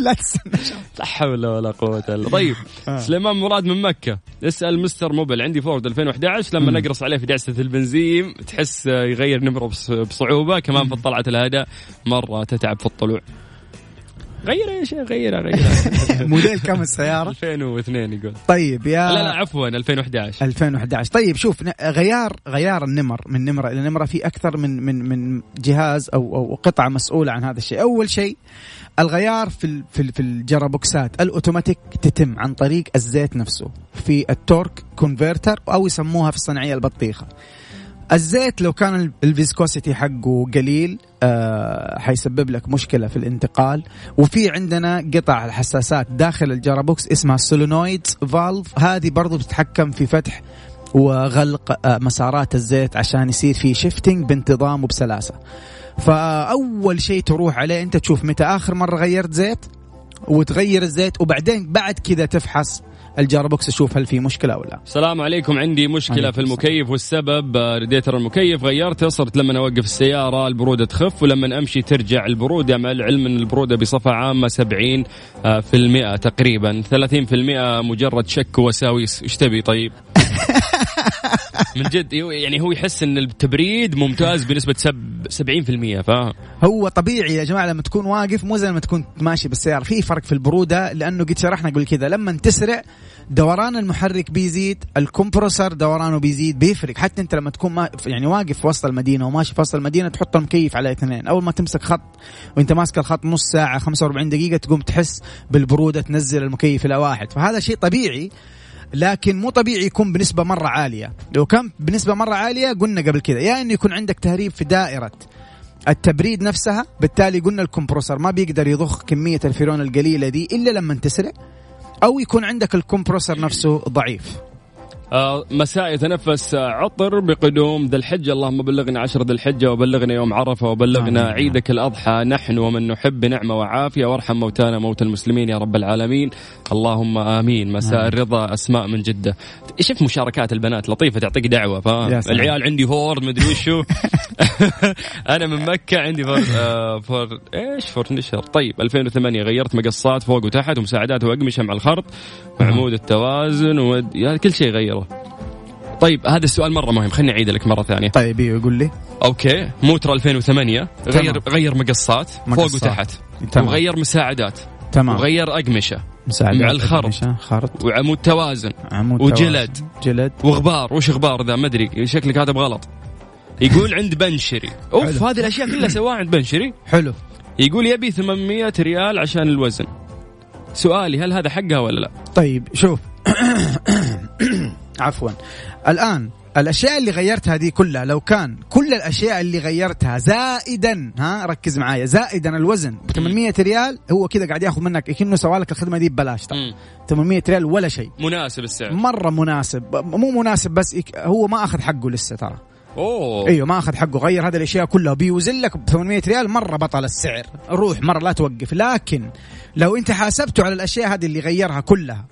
لا تستنى. لا حول ولا قوة إلا طيب آه. سليمان مراد من مكة. اسأل مستر موبل. عندي فورد 2011 لما نقرص عليه في دعسة البنزين تحس يغير نمره بصعوبة. كمان في طلعه الهداء مرة تتعب في الطلوع. غير يا شيخ غيرها غيرها موديل كم السيارة؟ 2002 يقول. طيب يا لا لا عفوا 2011 2011 طيب شوف غيار غيار النمر من نمره إلى نمرة في أكثر من من من جهاز أو أو قطعة مسؤولة عن هذا الشيء. أول شيء الغيار في في في ال gearbox ات. الأوتوماتيك تتم عن طريق الزيت نفسه في ال torque converter أو يسموها في الصناعية البطيخة. الزيت لو كان ال viscosity حقه قليل آه حيسبب لك مشكلة في الانتقال. وفي عندنا قطع الحساسات داخل ال gearbox اسمها solenoid valve. هذه برضو بتتحكم في فتح وغلق آه مسارات الزيت عشان يصير في shifting بانتظام وبسلاسة. فأول شيء تروح عليه أنت تشوف متى آخر مرة غيرت زيت وتغير الزيت وبعدين بعد كذا تفحص ال gearbox أشوف هل في مشكلة أو لا. السلام عليكم. عندي مشكلة في المكيف والسبب. آه، ريديتر المكيف غيرته صرت لما أوقف السيارة البرودة تخف ولما أمشي ترجع البرودة. مع العلم إن البرودة بصفة عامة 70 آه، في المئة تقريبا 30 في المئة مجرد شك وساويس. إيش تبي طيب؟ من جد يعني هو يحس إن التبريد ممتاز بنسبة 70% فاهم؟ هو طبيعي يا جماعة لما تكون واقف مو زي لما تكون ماشي بالسيارة. في فرق في البرودة لأنه قد شرحنا قبل كذا. لما تسرع دوران المحرك بيزيد الكمبروسر دورانه بيزيد بيفرق. حتى أنت لما تكون ما يعني واقف في وسط المدينة وماشي في وسط المدينة تحط المكيف على اثنين. أول ما تمسك خط وأنت ماسك الخط نص ساعة 45 دقيقة تقوم تحس بالبرودة تنزل المكيف إلى واحد. فهذا شيء طبيعي. لكن مو طبيعي يكون بنسبة مرة عالية. لو كان بنسبة مرة عالية قلنا قبل كذا. يا إنه يكون عندك تهريب في دائرة التبريد نفسها بالتالي قلنا الكمبروسر ما بيقدر يضخ كمية الفيرون القليلة دي إلا لما تسرع أو يكون عندك الكمبروسر نفسه ضعيف. مساء يتنفس عطر بقدوم ذي الحجة. اللهم بلغنا عشر ذي الحجة وبلغنا يوم عرفة وبلغنا آه. عيدك الأضحى. نحن ومن نحب نعمة وعافية. وارحم موتانا موتى المسلمين يا رب العالمين. اللهم آمين. مساء آه. الرضا أسماء من جدة. شوف مشاركات البنات لطيفة تعطيك دعوة العيال عندي فورد مدري وشو. أنا من مكة عندي فور, آه فور إيش؟ فورتشنر. طيب 2008 غيرت مقصات فوق وتحت ومساعدات وأقمشة مع الخرط وعمود التوازن ود... كل شيء غير. غيره طيب هذا السؤال مرة مهم. خليني اعيد لك مرة ثانية. طيب يقول لي. okay. موتر 2008 غير غير مقصات, فوق وتحت. تمام. وغير مساعدات. تمام. وغير أقمشة. مساعدات مع الخرط. خرط. وعمود توازن. عمود وجلد. توازن. جلد. وغبار. وش غبار ذا؟ ما أدري. شكلك كاتب غلط يقول عند بنشري. أوف هذه الأشياء كلها سواها عند بنشري. حلو. يقول يبي 800 ريال عشان الوزن. سؤالي هل هذا حقها ولا لا؟ طيب شوف. عفوا. الآن الأشياء اللي غيرتها هذه كلها لو كان كل الأشياء اللي غيرتها زائدا ها ركز معايا زائدا الوزن ب 800 ريال هو كذا قاعد ياخذ منك كأنه سوى لك الخدمة دي ببلاش. 800 ريال ولا شيء. مناسب السعر. مرة مناسب مو مناسب بس هو ما أخذ حقه لسه ترى. أوه. أيوه ما أخذ حقه غير هذه الأشياء كلها بيوزن لك ب 800 ريال مرة بطل السعر. روح مرة لا توقف. لكن لو أنت حاسبته على الأشياء هذه اللي غيرها كلها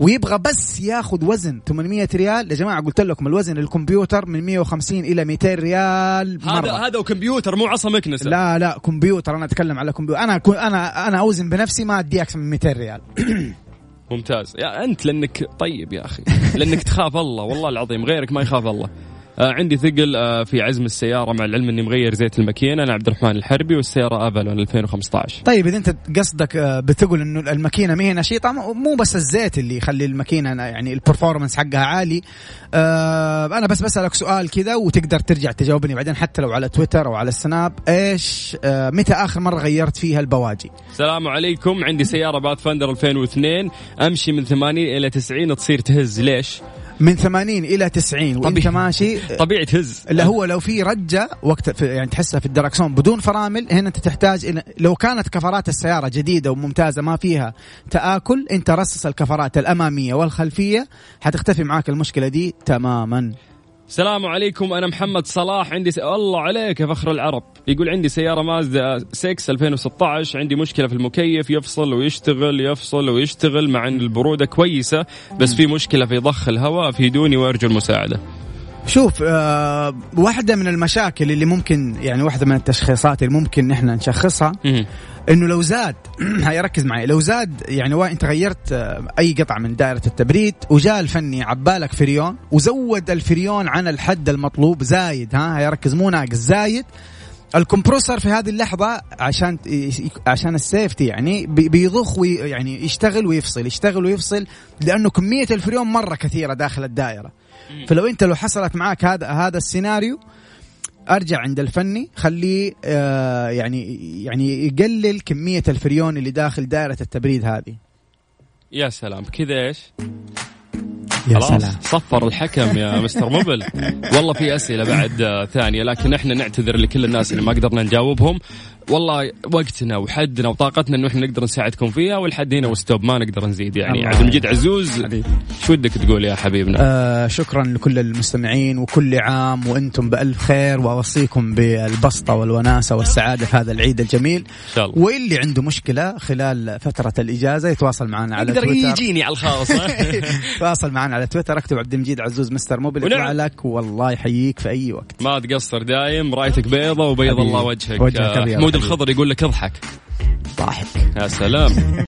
ويبغى بس ياخذ وزن 800 ريال. يا جماعة قلت لكم الوزن الكمبيوتر من 150 إلى 200 ريال مرة. هذا هذا وكمبيوتر مو عصا مكنسة. لا لا كمبيوتر. أنا أتكلم على كمبيوتر. أنا أنا أنا أوزن بنفسي ما أدي أكثر من 200 ريال. ممتاز. يا أنت لأنك طيب يا أخي. لأنك تخاف الله. والله العظيم غيرك ما يخاف الله. عندي ثقل آه في عزم السيارة مع العلم إني مغير زيت الماكينة. أنا عبد الرحمن الحربي والسيارة افالون 2015 طيب إذا أنت قصدك آه، بتقول إنه الماكينة ما هي نشيطة مو- بس الزيت اللي يخلي الماكينة يعني ال performance حقها عالي. آه أنا بس بسألك سؤال كذا وتقدر ترجع تجاوبني بعدين حتى لو على تويتر أو على السناب إيش آه متى آخر مرة غيرت فيها البواجي؟ السلام عليكم. عندي سيارة باث فاندر 2002 أمشي من 80 إلى 90 تصير تهز. ليش؟ من 80 إلى 90 وإنت طبيعي. ماشي. طبيعي تهز. اللي هو لو في رجة وقت في يعني تحسها في الدركسون بدون فرامل هنا أنت تحتاج إن لو كانت كفرات السيارة جديدة وممتازة ما فيها تآكل أنت رصص الكفرات الأمامية والخلفية حتختفي معاك المشكلة دي تماما. السلام عليكم أنا محمد صلاح عندي س... الله عليك يا فخر العرب. يقول عندي سيارة مازدا 6 2016 عندي مشكلة في المكيف يفصل ويشتغل يفصل ويشتغل مع إن البرودة كويسة بس في مشكلة في ضخ الهواء افيدوني وأرجو المساعدة. شوف آه واحدة من المشاكل اللي ممكن يعني واحدة من التشخيصات اللي ممكن نحن نشخصها. إنه لو زاد هاي ركز معي لو زاد يعني وا أنت غيرت آه، أي قطعة من دائرة التبريد وجاء الفني عبالك فريون وزود الفريون عن الحد المطلوب زايد ها؟ هاي ركز مو ناقص زايد. ال compressor في هذه اللحظة عشان عشان ال safety يعني بي- بيضخ وي يعني يشتغل ويفصل يشتغل ويفصل لأنه كمية الفريون مرة كثيرة داخل الدائرة. فلو أنت لو حصلت معك هذا هذا السيناريو ارجع عند الفني خليه آه يعني يعني يقلل كمية الفريون اللي داخل دائرة التبريد هذه. يا سلام كذا إيش؟ يا خلاص صفر الحكم يا مستر موبل والله في أسئلة بعد آه، ثانية لكن إحنا نعتذر لكل الناس اللي ما قدرنا نجاوبهم. والله وقتنا وحدنا وطاقتنا انه إحنا نقدر نساعدكم فيها والحد هنا وستوب ما نقدر نزيد يعني. عبد المجيد عزوز شو ودك تقول يا حبيبنا؟ آه شكرا لكل المستمعين وكل عام وإنتم بألف خير وأوصيكم بالبسطة والوناسة والسعادة في هذا العيد الجميل. إن شاء الله. واللي عنده مشكلة خلال فترة الإجازة يتواصل معنا على يقدر تويتر. يجيني على الخاص؟ تواصل معنا على تويتر. اكتب عبد المجيد عزوز مستر موبل ونعم. لك. والله يحييك في أي وقت. ما تقصر دايم رايتك بيضة وبيض. الله وجهك. وجهك آه،. الخضر يقول لك اضحك. ضاحك يا سلام.